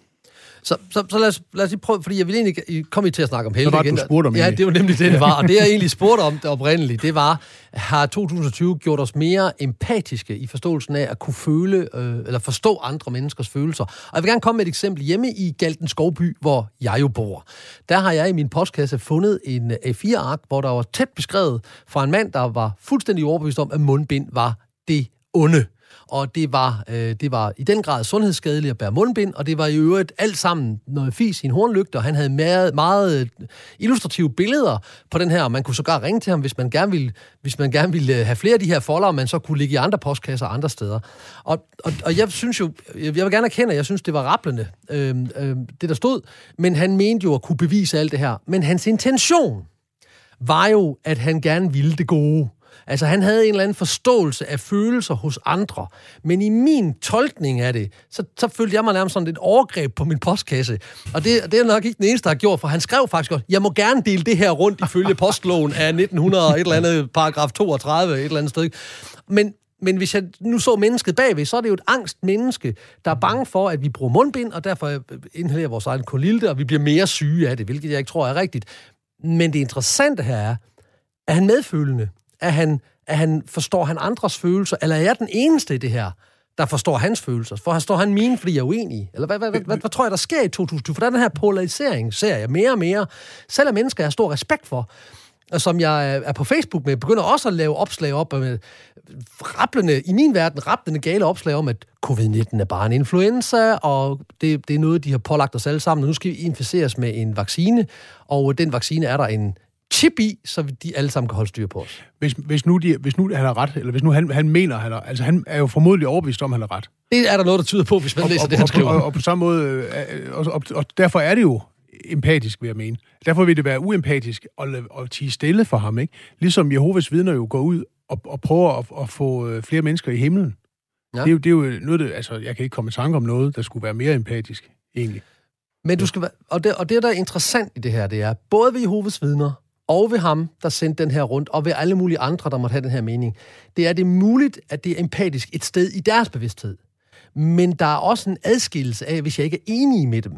A: Så, så, så lad, os, lad os lige prøve, fordi jeg vil egentlig komme til at snakke om Helle
B: Hvad var det,
A: igen.
B: du spurgte om
A: Ja, det var nemlig det, det var. Og det, jeg egentlig spurgte om det oprindeligt, det var, har 2020 gjort os mere empatiske i forståelsen af at kunne føle, øh, eller forstå andre menneskers følelser? Og jeg vil gerne komme med et eksempel. Hjemme i Galten Skovby, hvor jeg jo bor, der har jeg i min postkasse fundet en A4-ark, hvor der var tæt beskrevet fra en mand, der var fuldstændig overbevist om, at mundbind var det onde og det var, øh, det var i den grad sundhedsskadeligt at bære mundbind, og det var i øvrigt alt sammen noget fis i en hornlygte, og han havde meget, meget øh, illustrative billeder på den her, og man kunne sågar ringe til ham, hvis man gerne ville, hvis man gerne ville øh, have flere af de her folder, man så kunne ligge i andre postkasser andre steder. Og, og, og jeg synes jo, jeg vil gerne erkende, at jeg synes, det var rapplende, øh, øh, det der stod, men han mente jo at kunne bevise alt det her. Men hans intention var jo, at han gerne ville det gode. Altså, han havde en eller anden forståelse af følelser hos andre. Men i min tolkning af det, så, så følte jeg mig nærmest sådan et overgreb på min postkasse. Og det, det er nok ikke den eneste, der har gjort, for han skrev faktisk også, jeg må gerne dele det her rundt ifølge postloven af 1900 et eller andet paragraf 32 et eller andet sted. Men, men hvis jeg nu så mennesket bagved, så er det jo et angst menneske, der er bange for, at vi bruger mundbind, og derfor øh, inhalerer vores egen kolilte, og vi bliver mere syge af det, hvilket jeg ikke tror er rigtigt. Men det interessante her er, er han medfølende? At han, at han, forstår han andres følelser? Eller er jeg den eneste i det her, der forstår hans følelser? For han står han mine, fordi jeg er uenig? Eller hvad, hvad, hvad, hvad, hvad tror jeg, der sker i 2020? For der er den her polarisering, ser jeg mere og mere. Selvom mennesker, jeg har stor respekt for, og som jeg er på Facebook med, begynder også at lave opslag op med rapplende, i min verden, rapplende gale opslag om, at covid-19 er bare en influenza, og det, det er noget, de har pålagt os alle sammen, og nu skal vi inficeres med en vaccine, og den vaccine er der en chip i, så de alle sammen kan holde styr på os.
B: Hvis, hvis, nu, de, hvis nu han har ret, eller hvis nu han, han mener, han har, altså han er jo formodentlig overbevist om, han har ret.
A: Det er der noget, der tyder på, hvis man
B: og,
A: læser
B: og,
A: det, han
B: og,
A: skriver.
B: og, og, og på samme måde, øh, og, og, og derfor er det jo empatisk, vil jeg mene. Derfor vil det være uempatisk at, at tige stille for ham, ikke? Ligesom Jehovas vidner jo går ud og, og prøver at, at få øh, flere mennesker i himlen. Ja. Det, er jo, det er jo noget, det, altså, jeg kan ikke komme i tanke om noget, der skulle være mere empatisk, egentlig.
A: Men du skal være, og, det, og det, der er interessant i det her, det er, både ved Jehovas vidner, og ved ham, der sendte den her rundt, og ved alle mulige andre, der måtte have den her mening, det er det muligt, at det er empatisk et sted i deres bevidsthed. Men der er også en adskillelse af, hvis jeg ikke er enig med dem.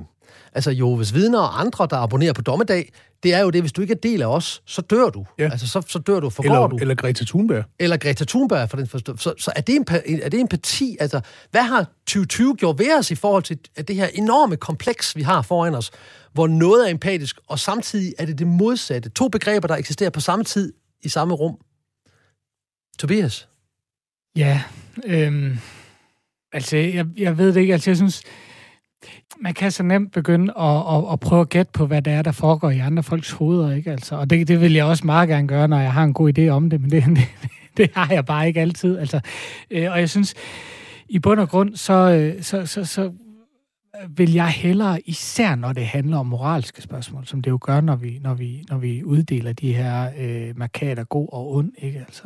A: Altså Jehovas vidner og andre, der abonnerer på dommedag, det er jo det, hvis du ikke er del af os, så dør du.
B: Ja.
A: Altså, så, så dør du, forgår
B: Eller,
A: du.
B: eller Greta Thunberg.
A: Eller Greta Thunberg, for den forstå. Så, så er, det empa- er det empati? Altså, hvad har 2020 gjort ved os i forhold til at det her enorme kompleks, vi har foran os, hvor noget er empatisk, og samtidig er det det modsatte. To begreber, der eksisterer på samme tid i samme rum. Tobias?
C: Ja, øhm, altså, jeg, jeg ved det ikke. Altså, jeg synes, man kan så nemt begynde at, at, at prøve at gætte på, hvad det er, der foregår i andre folks hoveder, ikke? Altså, og det, det vil jeg også meget gerne gøre, når jeg har en god idé om det, men det, (laughs) det, det har jeg bare ikke altid. Altså, øh, og jeg synes, i bund og grund, så, øh, så, så, så vil jeg hellere, især når det handler om moralske spørgsmål, som det jo gør, når vi, når vi, når vi uddeler de her øh, markader god og ond, ikke? Altså,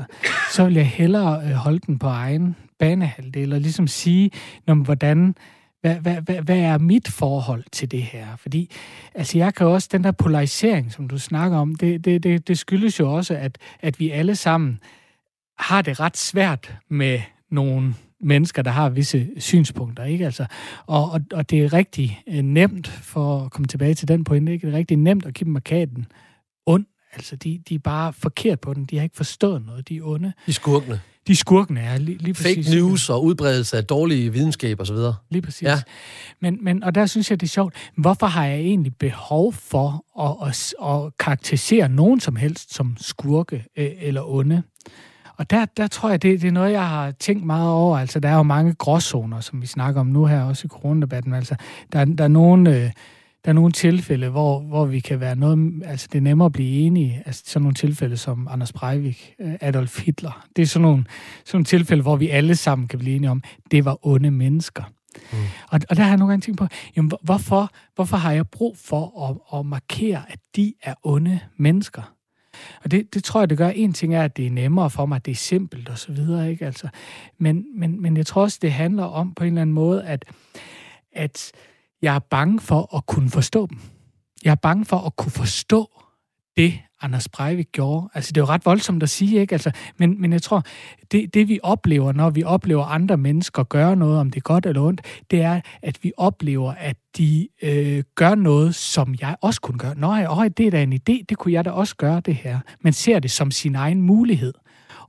C: så vil jeg hellere øh, holde den på egen banehalvdel og ligesom sige, når, hvordan, hvad, hvad, hvad, hvad er mit forhold til det her? Fordi altså, jeg kan også, den der polarisering, som du snakker om, det, det, det, det skyldes jo også, at, at vi alle sammen har det ret svært med nogle mennesker, der har visse synspunkter, ikke? Altså, og, og, og det er rigtig øh, nemt, for at komme tilbage til den pointe, ikke? det er rigtig nemt at give dem markaden ond. Altså, de, de er bare forkert på den. De har ikke forstået noget. De er onde.
A: De skurkene.
C: De skurkene er lige, lige
A: Fake
C: præcis.
A: news og udbredelse af dårlige videnskab osv.
C: Lige præcis.
A: Ja.
C: Men, men, og der synes jeg, det er sjovt. Hvorfor har jeg egentlig behov for at, at, at karakterisere nogen som helst som skurke øh, eller onde? Og der, der tror jeg, det, det er noget, jeg har tænkt meget over. Altså, der er jo mange gråzoner, som vi snakker om nu her, også i coronadebatten. Altså, der, der er nogle... Øh, der er nogle tilfælde, hvor, hvor vi kan være noget, altså det er nemmere at blive enige. Altså sådan nogle tilfælde som Anders Breivik, øh, Adolf Hitler. Det er sådan nogle, sådan nogle tilfælde, hvor vi alle sammen kan blive enige om, det var onde mennesker. Mm. Og, og der har jeg nogle gange tænkt på, jamen, hvorfor, hvorfor har jeg brug for at, at markere, at de er onde mennesker? Og det, det tror jeg, det gør. En ting er, at det er nemmere for mig, at det er simpelt og så videre, ikke? Altså, men, men, men jeg tror også, det handler om på en eller anden måde, at, at jeg er bange for at kunne forstå dem. Jeg er bange for at kunne forstå det, Anders Breivik gjorde. Altså, det er jo ret voldsomt at sige, ikke? Altså, men, men jeg tror, det, det vi oplever, når vi oplever andre mennesker gøre noget, om det er godt eller ondt, det er, at vi oplever, at de øh, gør noget, som jeg også kunne gøre. Nå, øj, det er da en idé, det kunne jeg da også gøre, det her. Man ser det som sin egen mulighed.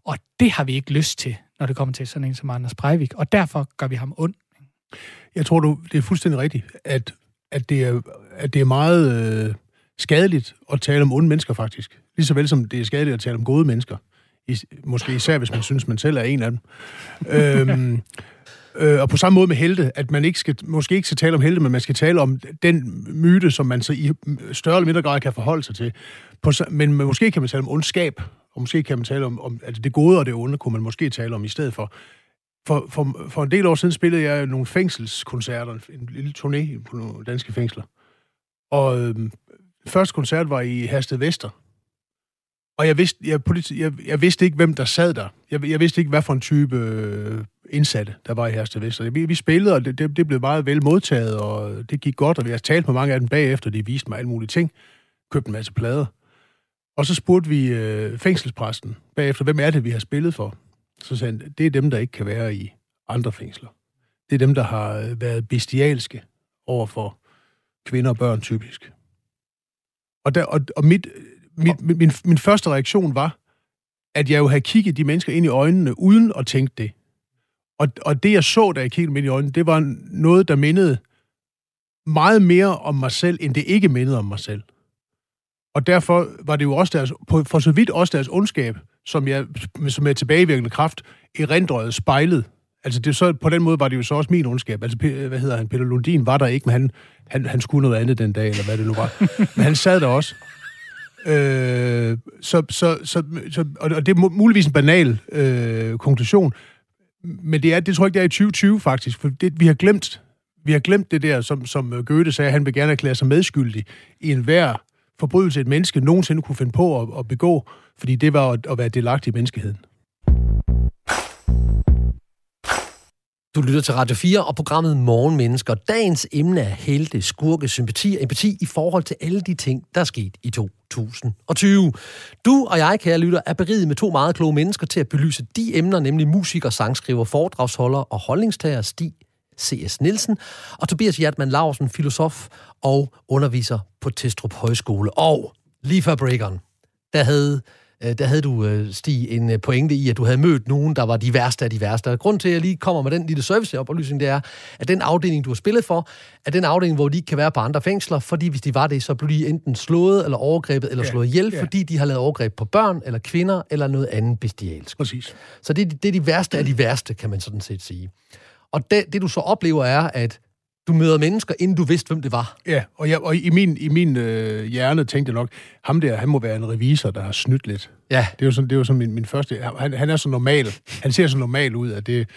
C: Og det har vi ikke lyst til, når det kommer til sådan en som Anders Breivik. Og derfor gør vi ham ondt.
B: Jeg tror, du, det er fuldstændig rigtigt, at, at, det, er, at det er meget øh, skadeligt at tale om onde mennesker, faktisk. Lige så vel som det er skadeligt at tale om gode mennesker. I, måske især, hvis man synes, man selv er en af dem. øhm, øh, og på samme måde med helte, at man ikke skal, måske ikke skal tale om helte, men man skal tale om den myte, som man så i større eller mindre grad kan forholde sig til. På, men måske kan man tale om ondskab, og måske kan man tale om, om altså det gode og det onde, kunne man måske tale om i stedet for. For, for, for en del år siden spillede jeg nogle fængselskoncerter, en lille turné på nogle danske fængsler. Og øhm, første koncert var i Hersted Vester. Og jeg vidste, jeg, politi- jeg, jeg vidste ikke, hvem der sad der. Jeg, jeg vidste ikke, hvad for en type øh, indsatte, der var i Hersted Vester. Vi, vi spillede, og det, det, det blev meget vel modtaget, og det gik godt, og vi har talt med mange af dem bagefter, de viste mig alle mulige ting. Købte en masse plader. Og så spurgte vi øh, fængselspræsten bagefter, hvem er det, vi har spillet for? Så sagde han, det er dem, der ikke kan være i andre fængsler. Det er dem, der har øh, været bestialske over for kvinder og børn typisk. Og, der, og, og mit, mit, min, min, min første reaktion var, at jeg jo havde kigget de mennesker ind i øjnene, uden at tænke det. Og, og det, jeg så, da jeg kiggede dem ind i øjnene, det var noget, der mindede meget mere om mig selv, end det ikke mindede om mig selv. Og derfor var det jo også deres, for så vidt også deres ondskab, som jeg, som er tilbagevirkende kraft, erindrede spejlet. Altså det, så, på den måde var det jo så også min ondskab. Altså, hvad hedder han, Peter Lundin var der ikke, men han, han, han skulle noget andet den dag, eller hvad det nu var. men han sad der også. Øh, så, så, så, så, og det er muligvis en banal øh, konklusion, men det, er, det tror jeg ikke, det er i 2020 faktisk, for det, vi har glemt vi har glemt det der, som, som Goethe sagde, han vil gerne erklære sig medskyldig i enhver forbrydelse, et menneske nogensinde kunne finde på at, at begå, fordi det var at, at være delagtig i menneskeheden.
A: Du lytter til Radio 4 og programmet Morgenmennesker. Dagens emne er helte, skurke, sympati og empati i forhold til alle de ting, der er sket i 2020. Du og jeg, kære lytter, er beriget med to meget kloge mennesker til at belyse de emner, nemlig musiker, sangskriver, foredragsholder og holdningstager Stig C.S. Nielsen, og Tobias Hjertmann Larsen, filosof og underviser på Testrup Højskole. Og lige før breakeren, der havde øh, der havde du, øh, Stig, en øh, pointe i, at du havde mødt nogen, der var de værste af de værste. Og grund til, at jeg lige kommer med den lille serviceoplysning, det er, at den afdeling, du har spillet for, er den afdeling, hvor de ikke kan være på andre fængsler, fordi hvis de var det, så blev de enten slået eller overgrebet eller ja, slået ihjel, ja. fordi de har lavet overgreb på børn eller kvinder eller noget andet bestialsk.
B: Præcis.
A: Så det, det er de værste af de værste, kan man sådan set sige. Og det, det du så oplever er, at du møder mennesker, inden du vidste, hvem det var.
B: Ja, og, jeg, og i min, i min øh, hjerne tænkte jeg nok, ham der, han må være en revisor, der har snydt lidt.
A: Ja.
B: Det er jo sådan, det er jo sådan min, min første... Han, han er så normal. Han ser så normal ud. At det,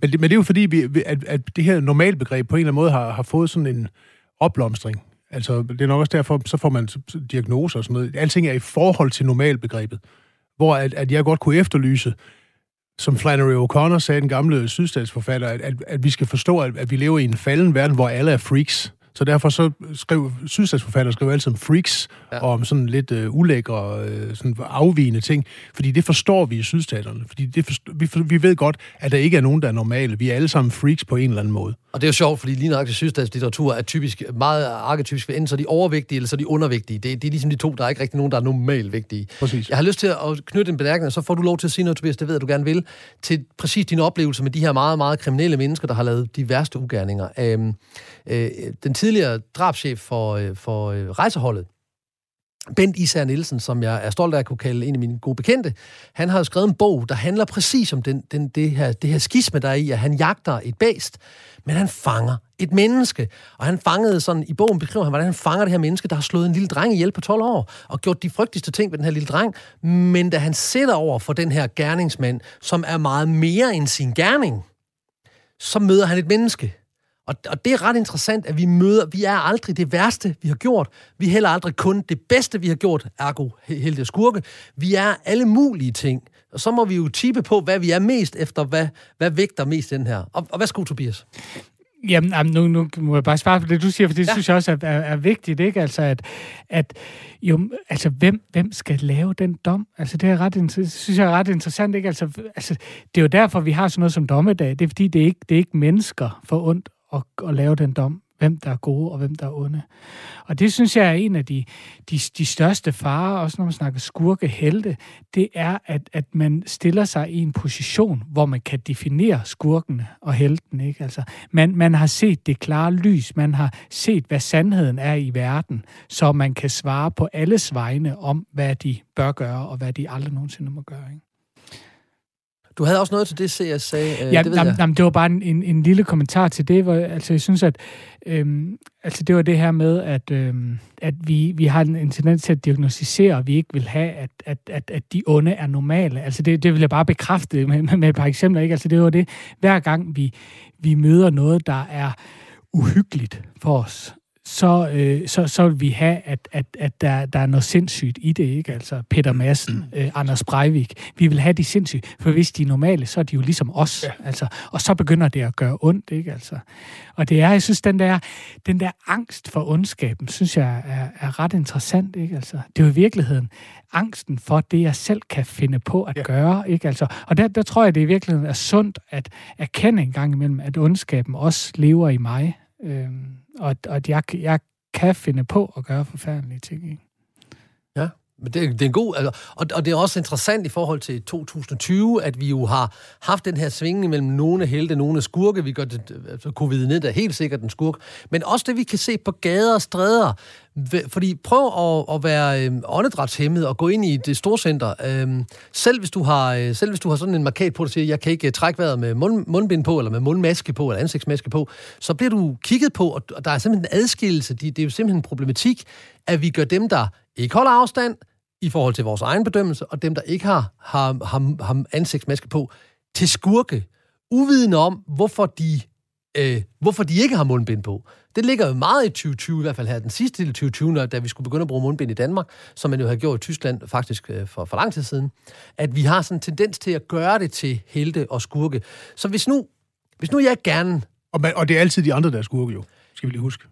B: men, det, men det er jo fordi, vi, at, at det her normalbegreb på en eller anden måde har, har fået sådan en opblomstring. Altså, det er nok også derfor, så får man diagnoser og sådan noget. Alting er i forhold til normalbegrebet. Hvor at, at jeg godt kunne efterlyse, som Flannery O'Connor sagde, den gamle sydstatsforfatter, at, at, at vi skal forstå, at, at vi lever i en falden verden, hvor alle er freaks. Så derfor så skrev sydstatsforfatter skrev altid om freaks, ja. og om sådan lidt uh, ulækre, uh, sådan afvigende ting. Fordi det forstår vi i sydstaterne. Fordi det forstår, vi, for, vi ved godt, at der ikke er nogen, der er normale. Vi er alle sammen freaks på en eller anden måde.
A: Og det er jo sjovt, fordi lige nok sydstatslitteratur er typisk, meget arketypisk, enten så de overvægtige, eller så de undervægtige. Det, det er ligesom de to, der er ikke rigtig nogen, der er normalvægtige.
B: Præcis.
A: Jeg har lyst til at knytte en bemærkning, og så får du lov til at sige noget, Tobias, det ved jeg, du gerne vil, til præcis dine oplevelser med de her meget, meget kriminelle mennesker, der har lavet de værste ugerninger. Øhm, øh, den tidligere drabschef for, øh, for øh, rejseholdet, Bent Især Nielsen, som jeg er stolt af at kunne kalde en af mine gode bekendte, han har skrevet en bog, der handler præcis om den, den, det, her, det her skisme, der er i, at han jagter et bæst, men han fanger et menneske. Og han fangede sådan, i bogen beskriver han, hvordan han fanger det her menneske, der har slået en lille dreng ihjel på 12 år, og gjort de frygteligste ting ved den her lille dreng. Men da han sætter over for den her gerningsmand, som er meget mere end sin gerning, så møder han et menneske, og, og det er ret interessant, at vi møder, vi er aldrig det værste, vi har gjort. Vi er heller aldrig kun det bedste, vi har gjort, ergo helte skurke. Vi er alle mulige ting. Og så må vi jo tippe på, hvad vi er mest efter, hvad, hvad vægter mest den her. Og, og hvad skulle Tobias?
C: Jamen, nu, nu må jeg bare svare på det, du siger, for det ja. synes jeg også er, er, er vigtigt, ikke? Altså, at, at jo, altså, hvem, hvem skal lave den dom? Altså, det er ret, synes jeg er ret interessant, ikke? Altså, altså, det er jo derfor, vi har sådan noget som dommedag. Det er fordi, det er ikke, det er ikke mennesker for ondt at, at lave den dom hvem der er gode og hvem der er onde. Og det synes jeg er en af de, de, de største farer, også når man snakker skurke helte, det er, at, at man stiller sig i en position, hvor man kan definere skurkene og helten. Ikke? Altså, man, man har set det klare lys, man har set, hvad sandheden er i verden, så man kan svare på alles vegne om, hvad de bør gøre, og hvad de aldrig nogensinde må gøre. Ikke?
A: Du havde også noget til det, jeg sagde.
C: Øh, ja, det, ved jamen, jamen, det var bare en, en, en lille kommentar til det, hvor altså, jeg synes, at øhm, altså, det var det her med, at, øhm, at vi, vi har en, en tendens til at diagnostisere, og vi ikke vil have, at, at, at, at de onde er normale. Altså, det, det vil jeg bare bekræfte med, med et par eksempler. Ikke? Altså, det var det, hver gang vi, vi møder noget, der er uhyggeligt for os, så, øh, så, så vil vi have, at, at, at der, der er noget sindssygt i det, ikke? Altså Peter Madsen, øh, Anders Breivik. Vi vil have de sindssygt, for hvis de er normale, så er de jo ligesom os. Ja. Altså, og så begynder det at gøre ondt, ikke? Altså. Og det er, jeg synes, den der, den der angst for ondskaben, synes jeg er, er ret interessant, ikke? Altså, det er jo i virkeligheden angsten for det, jeg selv kan finde på at ja. gøre, ikke? Altså, og der, der tror jeg, det i virkeligheden er sundt at erkende en gang imellem, at ondskaben også lever i mig. Øhm, og, og at jeg, jeg kan finde på at gøre forfærdelige ting. Ikke?
A: Men det, det er en god... Altså, og, og det er også interessant i forhold til 2020, at vi jo har haft den her svingning mellem nogle helte, nogle skurke. Vi gør det, altså covid-19 er helt sikkert en skurk. Men også det, vi kan se på gader og stræder. Fordi prøv at, at være øh, åndedrætshemmet og gå ind i det store center. Øh, selv, hvis du har, øh, selv hvis du har sådan en markat på, der siger, jeg kan ikke øh, trække vejret med mund, mundbind på, eller med mundmaske på, eller ansigtsmaske på, så bliver du kigget på, og der er simpelthen en adskillelse. Det er jo simpelthen en problematik, at vi gør dem, der ikke holder afstand i forhold til vores egen bedømmelse, og dem, der ikke har, har, har, har ansigtsmaske på, til skurke, uvidende om, hvorfor de, øh, hvorfor de ikke har mundbind på. Det ligger jo meget i 2020, i hvert fald her den sidste del af 2020, da vi skulle begynde at bruge mundbind i Danmark, som man jo har gjort i Tyskland faktisk øh, for, for lang tid siden, at vi har sådan en tendens til at gøre det til helte og skurke. Så hvis nu, hvis nu jeg gerne...
B: Og, man, og det er altid de andre, der er skurke jo, skal vi lige huske.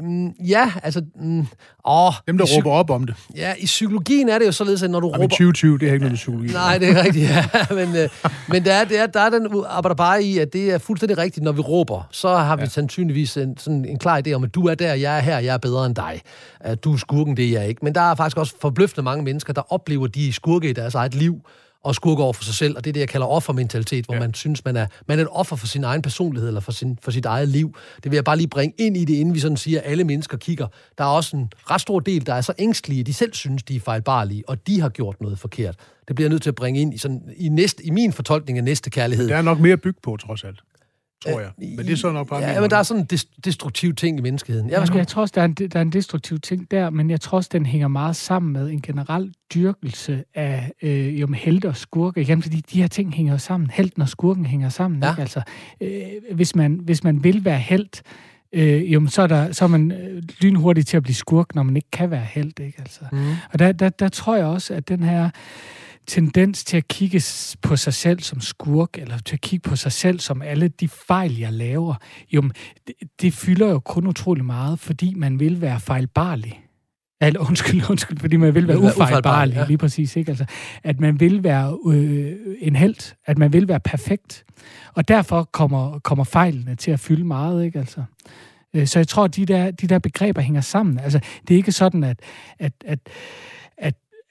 A: Mm, ja, altså... Mm, åh,
B: Dem, der råber op om det.
A: Ja, i psykologien er det jo således, at når du
B: Jamen,
A: råber...
B: 2020, det er ikke noget med psykologi.
A: Nej, det er rigtigt, ja. (laughs) Men, øh, men der, er, der, er, der er den arbejder bare i, at det er fuldstændig rigtigt, når vi råber. Så har vi ja. sandsynligvis en, sådan en klar idé om, at du er der, jeg er her, jeg er bedre end dig. At du er skurken, det er jeg ikke. Men der er faktisk også forbløffende mange mennesker, der oplever de skurke i deres eget liv, og skurke over for sig selv, og det er det, jeg kalder offermentalitet, hvor ja. man synes, man er, man er et offer for sin egen personlighed, eller for, sin, for sit eget liv. Det vil jeg bare lige bringe ind i det, inden vi sådan siger, at alle mennesker kigger. Der er også en ret stor del, der er så ængstlige, de selv synes, de er fejlbarlige, og de har gjort noget forkert. Det bliver jeg nødt til at bringe ind i, sådan, i, næste, i min fortolkning af næste kærlighed.
B: Der er nok mere byg på, trods alt tror jeg. Men det er så nok bare...
A: Ja, men der er sådan en destruktiv ting i menneskeheden.
C: Ja, jeg tror også, der er, en, der er en destruktiv ting der, men jeg tror også, den hænger meget sammen med en generel dyrkelse af øh, jo, helte og skurke. Igen, fordi de her ting hænger sammen. Helten og skurken hænger sammen. Ja. Ikke? Altså, øh, hvis, man, hvis man vil være held, øh, jo, så, er der, så er man øh, lynhurtig til at blive skurk, når man ikke kan være held. Ikke? Altså. Mm. Og der, der, der tror jeg også, at den her tendens til at kigge på sig selv som skurk, eller til at kigge på sig selv som alle de fejl, jeg laver, jo, det, det fylder jo kun utrolig meget, fordi man vil være fejlbarlig. Eller, (laughs) undskyld, undskyld, fordi man vil være ufejlbarlig, ja. lige præcis. Ikke? Altså, at man vil være øh, en held, at man vil være perfekt. Og derfor kommer, kommer fejlene til at fylde meget. Ikke? Altså, øh, så jeg tror, at de der, de der begreber hænger sammen. Altså, det er ikke sådan, at, at, at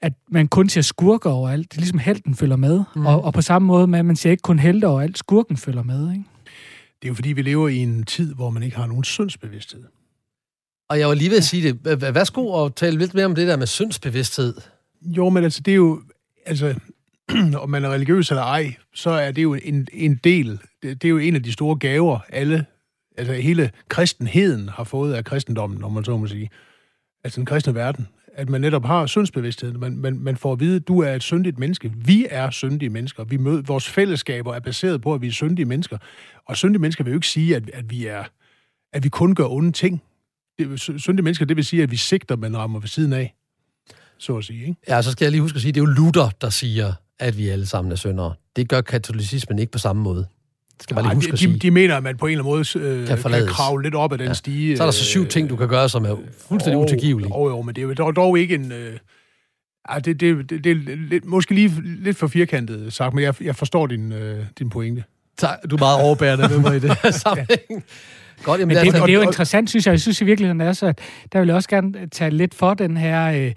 C: at man kun ser skurker overalt. Det er ligesom helten følger med. Mm. Og, og på samme måde med, at man ser ikke kun helte overalt, skurken følger med. Ikke?
B: Det er jo fordi, vi lever i en tid, hvor man ikke har nogen syndsbevidsthed.
A: Og jeg var lige ved at sige det. Værsgo at tale lidt mere om det der med syndsbevidsthed.
B: Jo, men altså, det er jo... Altså, (clears throat) om man er religiøs eller ej, så er det jo en, en del... Det, det er jo en af de store gaver, alle... Altså, hele kristenheden har fået af kristendommen, når man så må sige. Altså, den kristne verden at man netop har syndsbevidstheden. Man, man, man får at vide, at du er et syndigt menneske. Vi er syndige mennesker. Vi møder, vores fællesskaber er baseret på, at vi er syndige mennesker. Og syndige mennesker vil jo ikke sige, at, at, vi, er, at vi kun gør onde ting. Det, syndige mennesker, det vil sige, at vi sigter, men rammer ved siden af. Så at sige, ikke?
A: Ja, så skal jeg lige huske at sige, at det er jo Luther, der siger, at vi alle sammen er syndere. Det gør katolicismen ikke på samme måde. Skal man lige huske
B: de,
A: at sige.
B: de, de mener, at man på en eller anden måde øh,
A: Kan
B: kan,
A: forlades.
B: kan kravle lidt op ad den ja. stige.
A: Så er der så syv ting, du kan gøre, som er fuldstændig
B: Jo,
A: utilgivelige.
B: Jo, jo, men det er jo dog, dog ikke en... Øh, ej, det, det, det, det er lidt, måske lige lidt for firkantet sagt, men jeg, jeg forstår din, øh, din pointe.
A: Tak, du er meget overbærende med mig i det her sammenhæng. Godt, jamen,
C: Men det,
A: altså,
C: men det er jo interessant, synes jeg. Jeg synes i virkeligheden er så, at der vil jeg også gerne tage lidt for den her øh,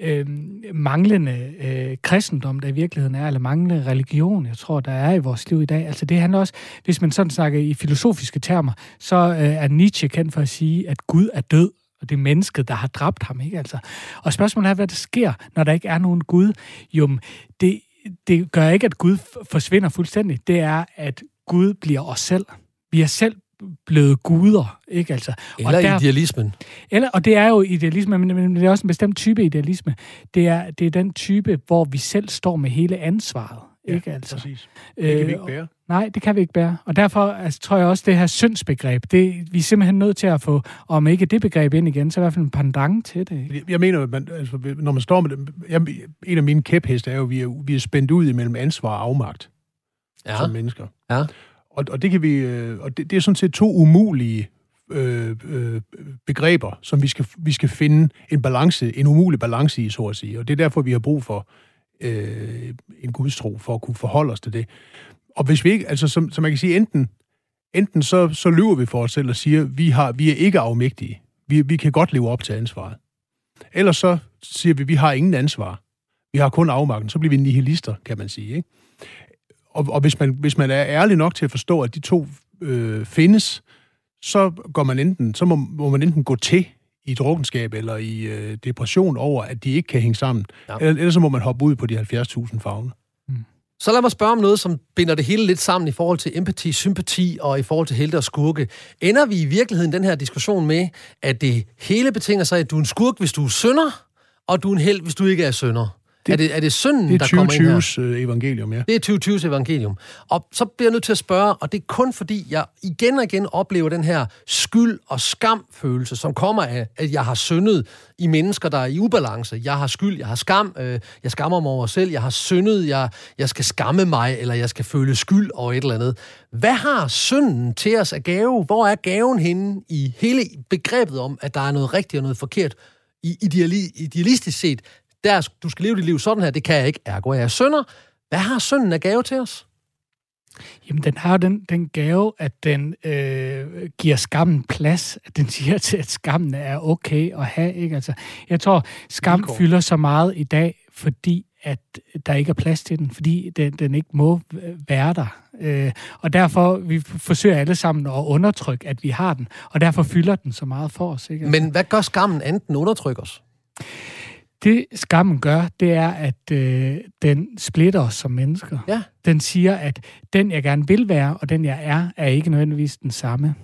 C: øh, manglende øh, kristendom, der i virkeligheden er, eller manglende religion, jeg tror, der er i vores liv i dag. Altså det handler også, hvis man sådan snakker i filosofiske termer, så øh, er Nietzsche kendt for at sige, at Gud er død, og det er mennesket, der har dræbt ham, ikke altså? Og spørgsmålet er, hvad der sker, når der ikke er nogen Gud. Jo, det, det gør ikke, at Gud forsvinder fuldstændig. Det er, at Gud bliver os selv. Vi er selv blevet guder, ikke altså?
A: eller
C: og der,
A: idealismen.
C: eller, og det er jo idealisme, men, men det er også en bestemt type idealisme. Det er, det er den type, hvor vi selv står med hele ansvaret, ikke altså?
B: Præcis. Det kan vi
C: Øh,
B: ikke bære.
C: Nej, det kan vi ikke bære. Og derfor altså, tror jeg også, det her syndsbegreb, det, vi er simpelthen nødt til at få, om ikke det begreb ind igen, så i hvert fald en pendant til det. Ikke?
B: Jeg- mener, at man, altså, når man står med det... Jeg, en af mine kæpheste er jo, at vi er, vi er spændt ud imellem ansvar og afmagt ja.
A: Ja.
B: som mennesker.
A: Ja.
B: Og, og det kan vi... øh, Og det, det er sådan set to umulige øh, øh, begreber, som vi skal, vi skal finde en balance, en umulig balance i, så at sige. Og det er derfor, vi har brug for øh, en gudstro, for at kunne forholde os til det. Og hvis vi ikke, altså som, som man kan sige, enten, enten så, så lyver vi for os selv og siger, vi, har, vi er ikke afmægtige. Vi, vi kan godt leve op til ansvaret. Ellers så siger vi, vi har ingen ansvar. Vi har kun afmagten. Så bliver vi nihilister, kan man sige. Ikke? Og, og hvis, man, hvis man er ærlig nok til at forstå, at de to øh, findes, så går man enten, så må, må man enten gå til i drukkenskab eller i øh, depression over, at de ikke kan hænge sammen.
A: Ja.
B: Eller, ellers så må man hoppe ud på de 70.000 fagne.
A: Så lad mig spørge om noget, som binder det hele lidt sammen i forhold til empati, sympati og i forhold til helte og skurke. Ender vi i virkeligheden den her diskussion med, at det hele betinger sig, at du er en skurk, hvis du er sønder, og du er en held, hvis du ikke er sønder? Det, er, det, er det synden,
B: Det
A: der
B: er
A: kommer ind her?
B: 2020's øh, evangelium, ja.
A: Det er 2020's evangelium. Og så bliver jeg nødt til at spørge, og det er kun fordi, jeg igen og igen oplever den her skyld- og skamfølelse, som kommer af, at jeg har syndet i mennesker, der er i ubalance. Jeg har skyld, jeg har skam, øh, jeg skammer mig over mig selv, jeg har syndet, jeg, jeg skal skamme mig, eller jeg skal føle skyld over et eller andet. Hvad har synden til os af gave? Hvor er gaven henne i hele begrebet om, at der er noget rigtigt og noget forkert? I ideali, idealistisk set, der, du skal leve dit liv sådan her, det kan jeg ikke, ergo er jeg synder. Hvad har synden af gave til os?
C: Jamen, den har jo den, den gave, at den øh, giver skammen plads. At den siger til, at skammen er okay at have. Ikke? Altså, jeg tror, skam
B: Vilkår.
C: fylder så meget i dag, fordi at der ikke er plads til den, fordi den, den ikke må øh, være der. Øh, og derfor vi forsøger alle sammen at undertrykke, at vi har den, og derfor fylder den så meget for os. Ikke? Altså,
A: Men hvad gør skammen enten undertrykker os?
C: Det skammen gør, det er, at øh, den splitter os som mennesker.
A: Ja.
C: Den siger, at den, jeg gerne vil være, og den, jeg er, er ikke nødvendigvis den samme.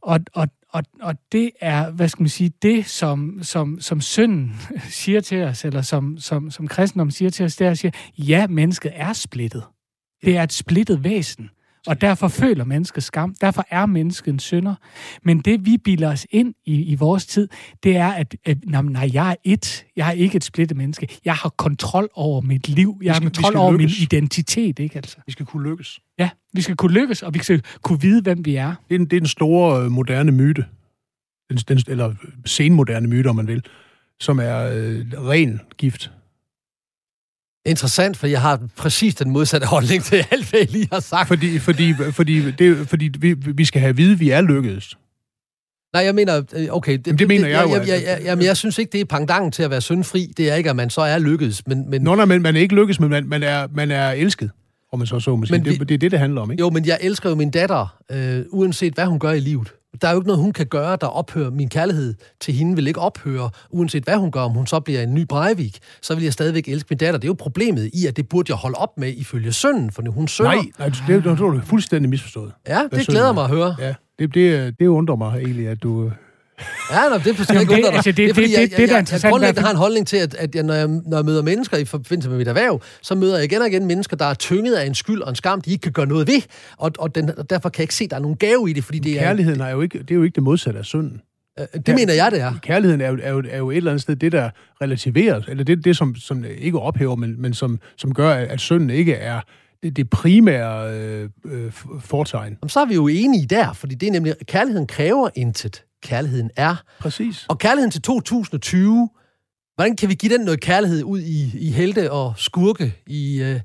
C: Og, og, og, og det er, hvad skal man sige, det, som, som, som synden (laughs) siger til os, eller som, som, som kristendom siger til os, det er at sige, ja, mennesket er splittet. Det er et splittet væsen. Og derfor føler mennesket skam. Derfor er mennesket en synder. Men det, vi bilder os ind i, i vores tid, det er, at, at nej, nej, jeg er et. Jeg er ikke et splittet menneske. Jeg har kontrol over mit liv. Jeg har
B: skal-
C: kontrol over min
B: lykkes.
C: identitet, ikke altså?
B: Vi skal kunne lykkes.
C: Ja, vi skal kunne lykkes, og vi skal kunne vide, hvem vi er.
B: Det er, den- det er den store øh, moderne myte, den, den, eller senmoderne myte, om man vil, som er øh, ren gift.
A: Interessant, for jeg har præcis den modsatte holdning til alt, hvad jeg lige har sagt.
B: Fordi, fordi, fordi, det, fordi vi, vi skal have at vide, at vi er lykkedes.
A: Nej, jeg mener, øh, okay... Det,
B: Jamen, det mener jeg jo,
A: Jeg, jeg, jeg, jamen, jeg synes ikke, det er pangdangen til at være syndfri. Det er ikke, at man så er lykkedes, men... men
B: Nå, nej, men man er ikke lykkedes, men man, man, er, man er elsket, om man så så må sige.
A: Men vi-
B: Det, det er det, det handler om, ikke?
A: Jo, men jeg elsker jo min datter, øh, uanset hvad hun gør i livet. Der er jo ikke noget, hun kan gøre, der ophører. Min kærlighed til hende vil ikke ophøre, uanset hvad hun gør. Om hun så bliver en ny Breivik, så vil jeg stadigvæk elske min datter. Det er jo problemet i, at det burde jeg holde op med ifølge sønnen, for hun sønder.
B: Nej, nej, det, det, det, det er fuldstændig misforstået.
A: Ja, det glæder
B: er.
A: mig at høre.
B: Ja, det, det, det undrer mig egentlig, at du... øh, (laughs)
A: Ja, nå, det skal
C: Jamen,
A: ikke
C: det- altså, det-
A: er fordi,
C: det-
A: jeg,
C: det- det, der er
A: jeg, jeg, jeg
C: interessant i
A: grundlæggende har en holdning til, at, at jeg, når, jeg, når jeg møder mennesker i forbindelse med mit erhverv, så møder jeg igen og igen mennesker, der er tynget af en skyld og en skam, de ikke kan gøre noget ved. Og, og, den, og derfor kan jeg ikke se, at der er nogen gave i det, fordi det er...
B: Kærligheden er jo ikke, det er jo ikke det modsatte af synden.
A: Øh, det mener jeg, det er.
B: Kærligheden er jo, er, jo, er jo et eller andet sted det, der relativeres, eller det, det som, som ikke ophæver, men, men som, som gør, at, at synden ikke er det, det primære øh, øh, fortegn.
A: Jamen, så er vi jo enige der, fordi det er nemlig, kærligheden kræver intet. Kærligheden er.
B: Præcis.
A: Og kærligheden til 2020, hvordan kan vi give den noget kærlighed ud i, i helte og skurke i... Øh,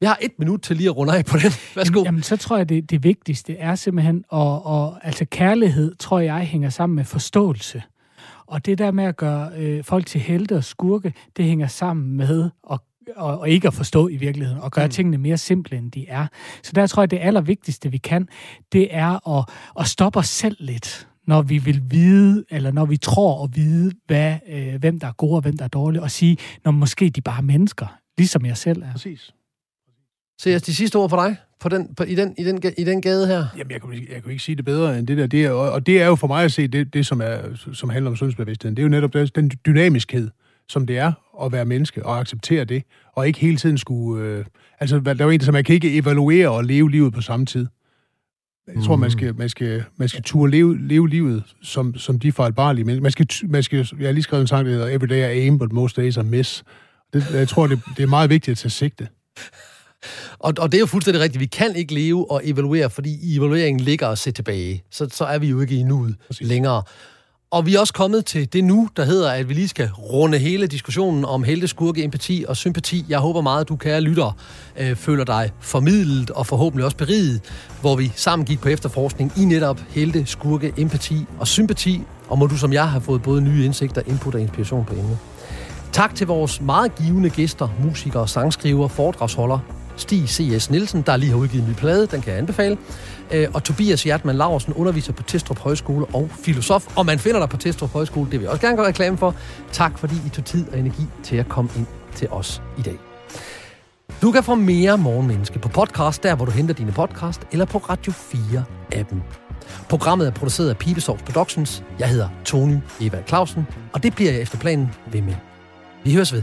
A: vi har et minut til lige at runde af på den. (laughs) Værsgo.
C: Jamen, jamen så tror jeg, det, det vigtigste er simpelthen, og, og altså kærlighed, tror jeg, hænger sammen med forståelse. Og det der med at gøre øh, folk til helte og skurke, det hænger sammen med at og, og ikke at forstå i virkeligheden, og gøre mm. tingene mere simple, end de er. Så der tror jeg, det allervigtigste, vi kan, det er at, at stoppe os selv lidt, når vi vil vide, eller når vi tror at vide, hvad, øh, hvem der er gode og hvem der er dårlige, og sige, når måske de bare er mennesker, ligesom jeg selv er.
B: Præcis.
A: Så jeg de sidste ord for dig på den, på, i, den, i, den, i den gade her.
B: Jamen, jeg kan, jeg kan ikke sige det bedre end det der. Det er, og, og det er jo for mig at se, det, det som, er, som handler om sundhedsbevidstheden, det er jo netop den dynamiskhed, som det er at være menneske og acceptere det, og ikke hele tiden skulle... Øh, altså, der er jo en, som man kan ikke evaluere og leve livet på samme tid. Jeg tror, man skal, man skal, man skal turde leve, leve livet som, som de fejlbarlige mennesker. Man skal, man skal, jeg har lige skrevet en sang, der hedder Every day I aim, but most days I miss. Det, jeg tror, det, det er meget vigtigt at tage sigte. (laughs)
A: Og, og det er jo fuldstændig rigtigt. Vi kan ikke leve og evaluere, fordi i evalueringen ligger at se tilbage. Så, så er vi jo ikke i nuet Præcis. længere. Og vi er også kommet til det nu, der hedder, at vi lige skal runde hele diskussionen om helte, skurke, empati og sympati. Jeg håber meget, at du, kære lytter, øh, føler dig formidlet og forhåbentlig også beriget, hvor vi sammen gik på efterforskning i netop helte, skurke, empati og sympati. Og må du som jeg have fået både nye indsigter, input og inspiration på emnet. Tak til vores meget givende gæster, musikere, sangskriver, foredragsholder, Stig C.S. Nielsen, der lige har udgivet en ny plade, den kan jeg anbefale. Øh, og Tobias Hjertmann Larsen underviser på Testrup Højskole og filosof, og man finder dig på Testrup Højskole, det vil jeg også gerne gøre reklame for. Tak fordi I tog tid og energi til at komme ind til os i dag. Du kan få mere Morgenmenneske på podcast, der hvor du henter dine podcast, eller på Radio 4-appen. Programmet er produceret af Pibesovs Productions. Jeg hedder Tony Eva Clausen, og det bliver jeg efter planen ved med. Vi høres ved.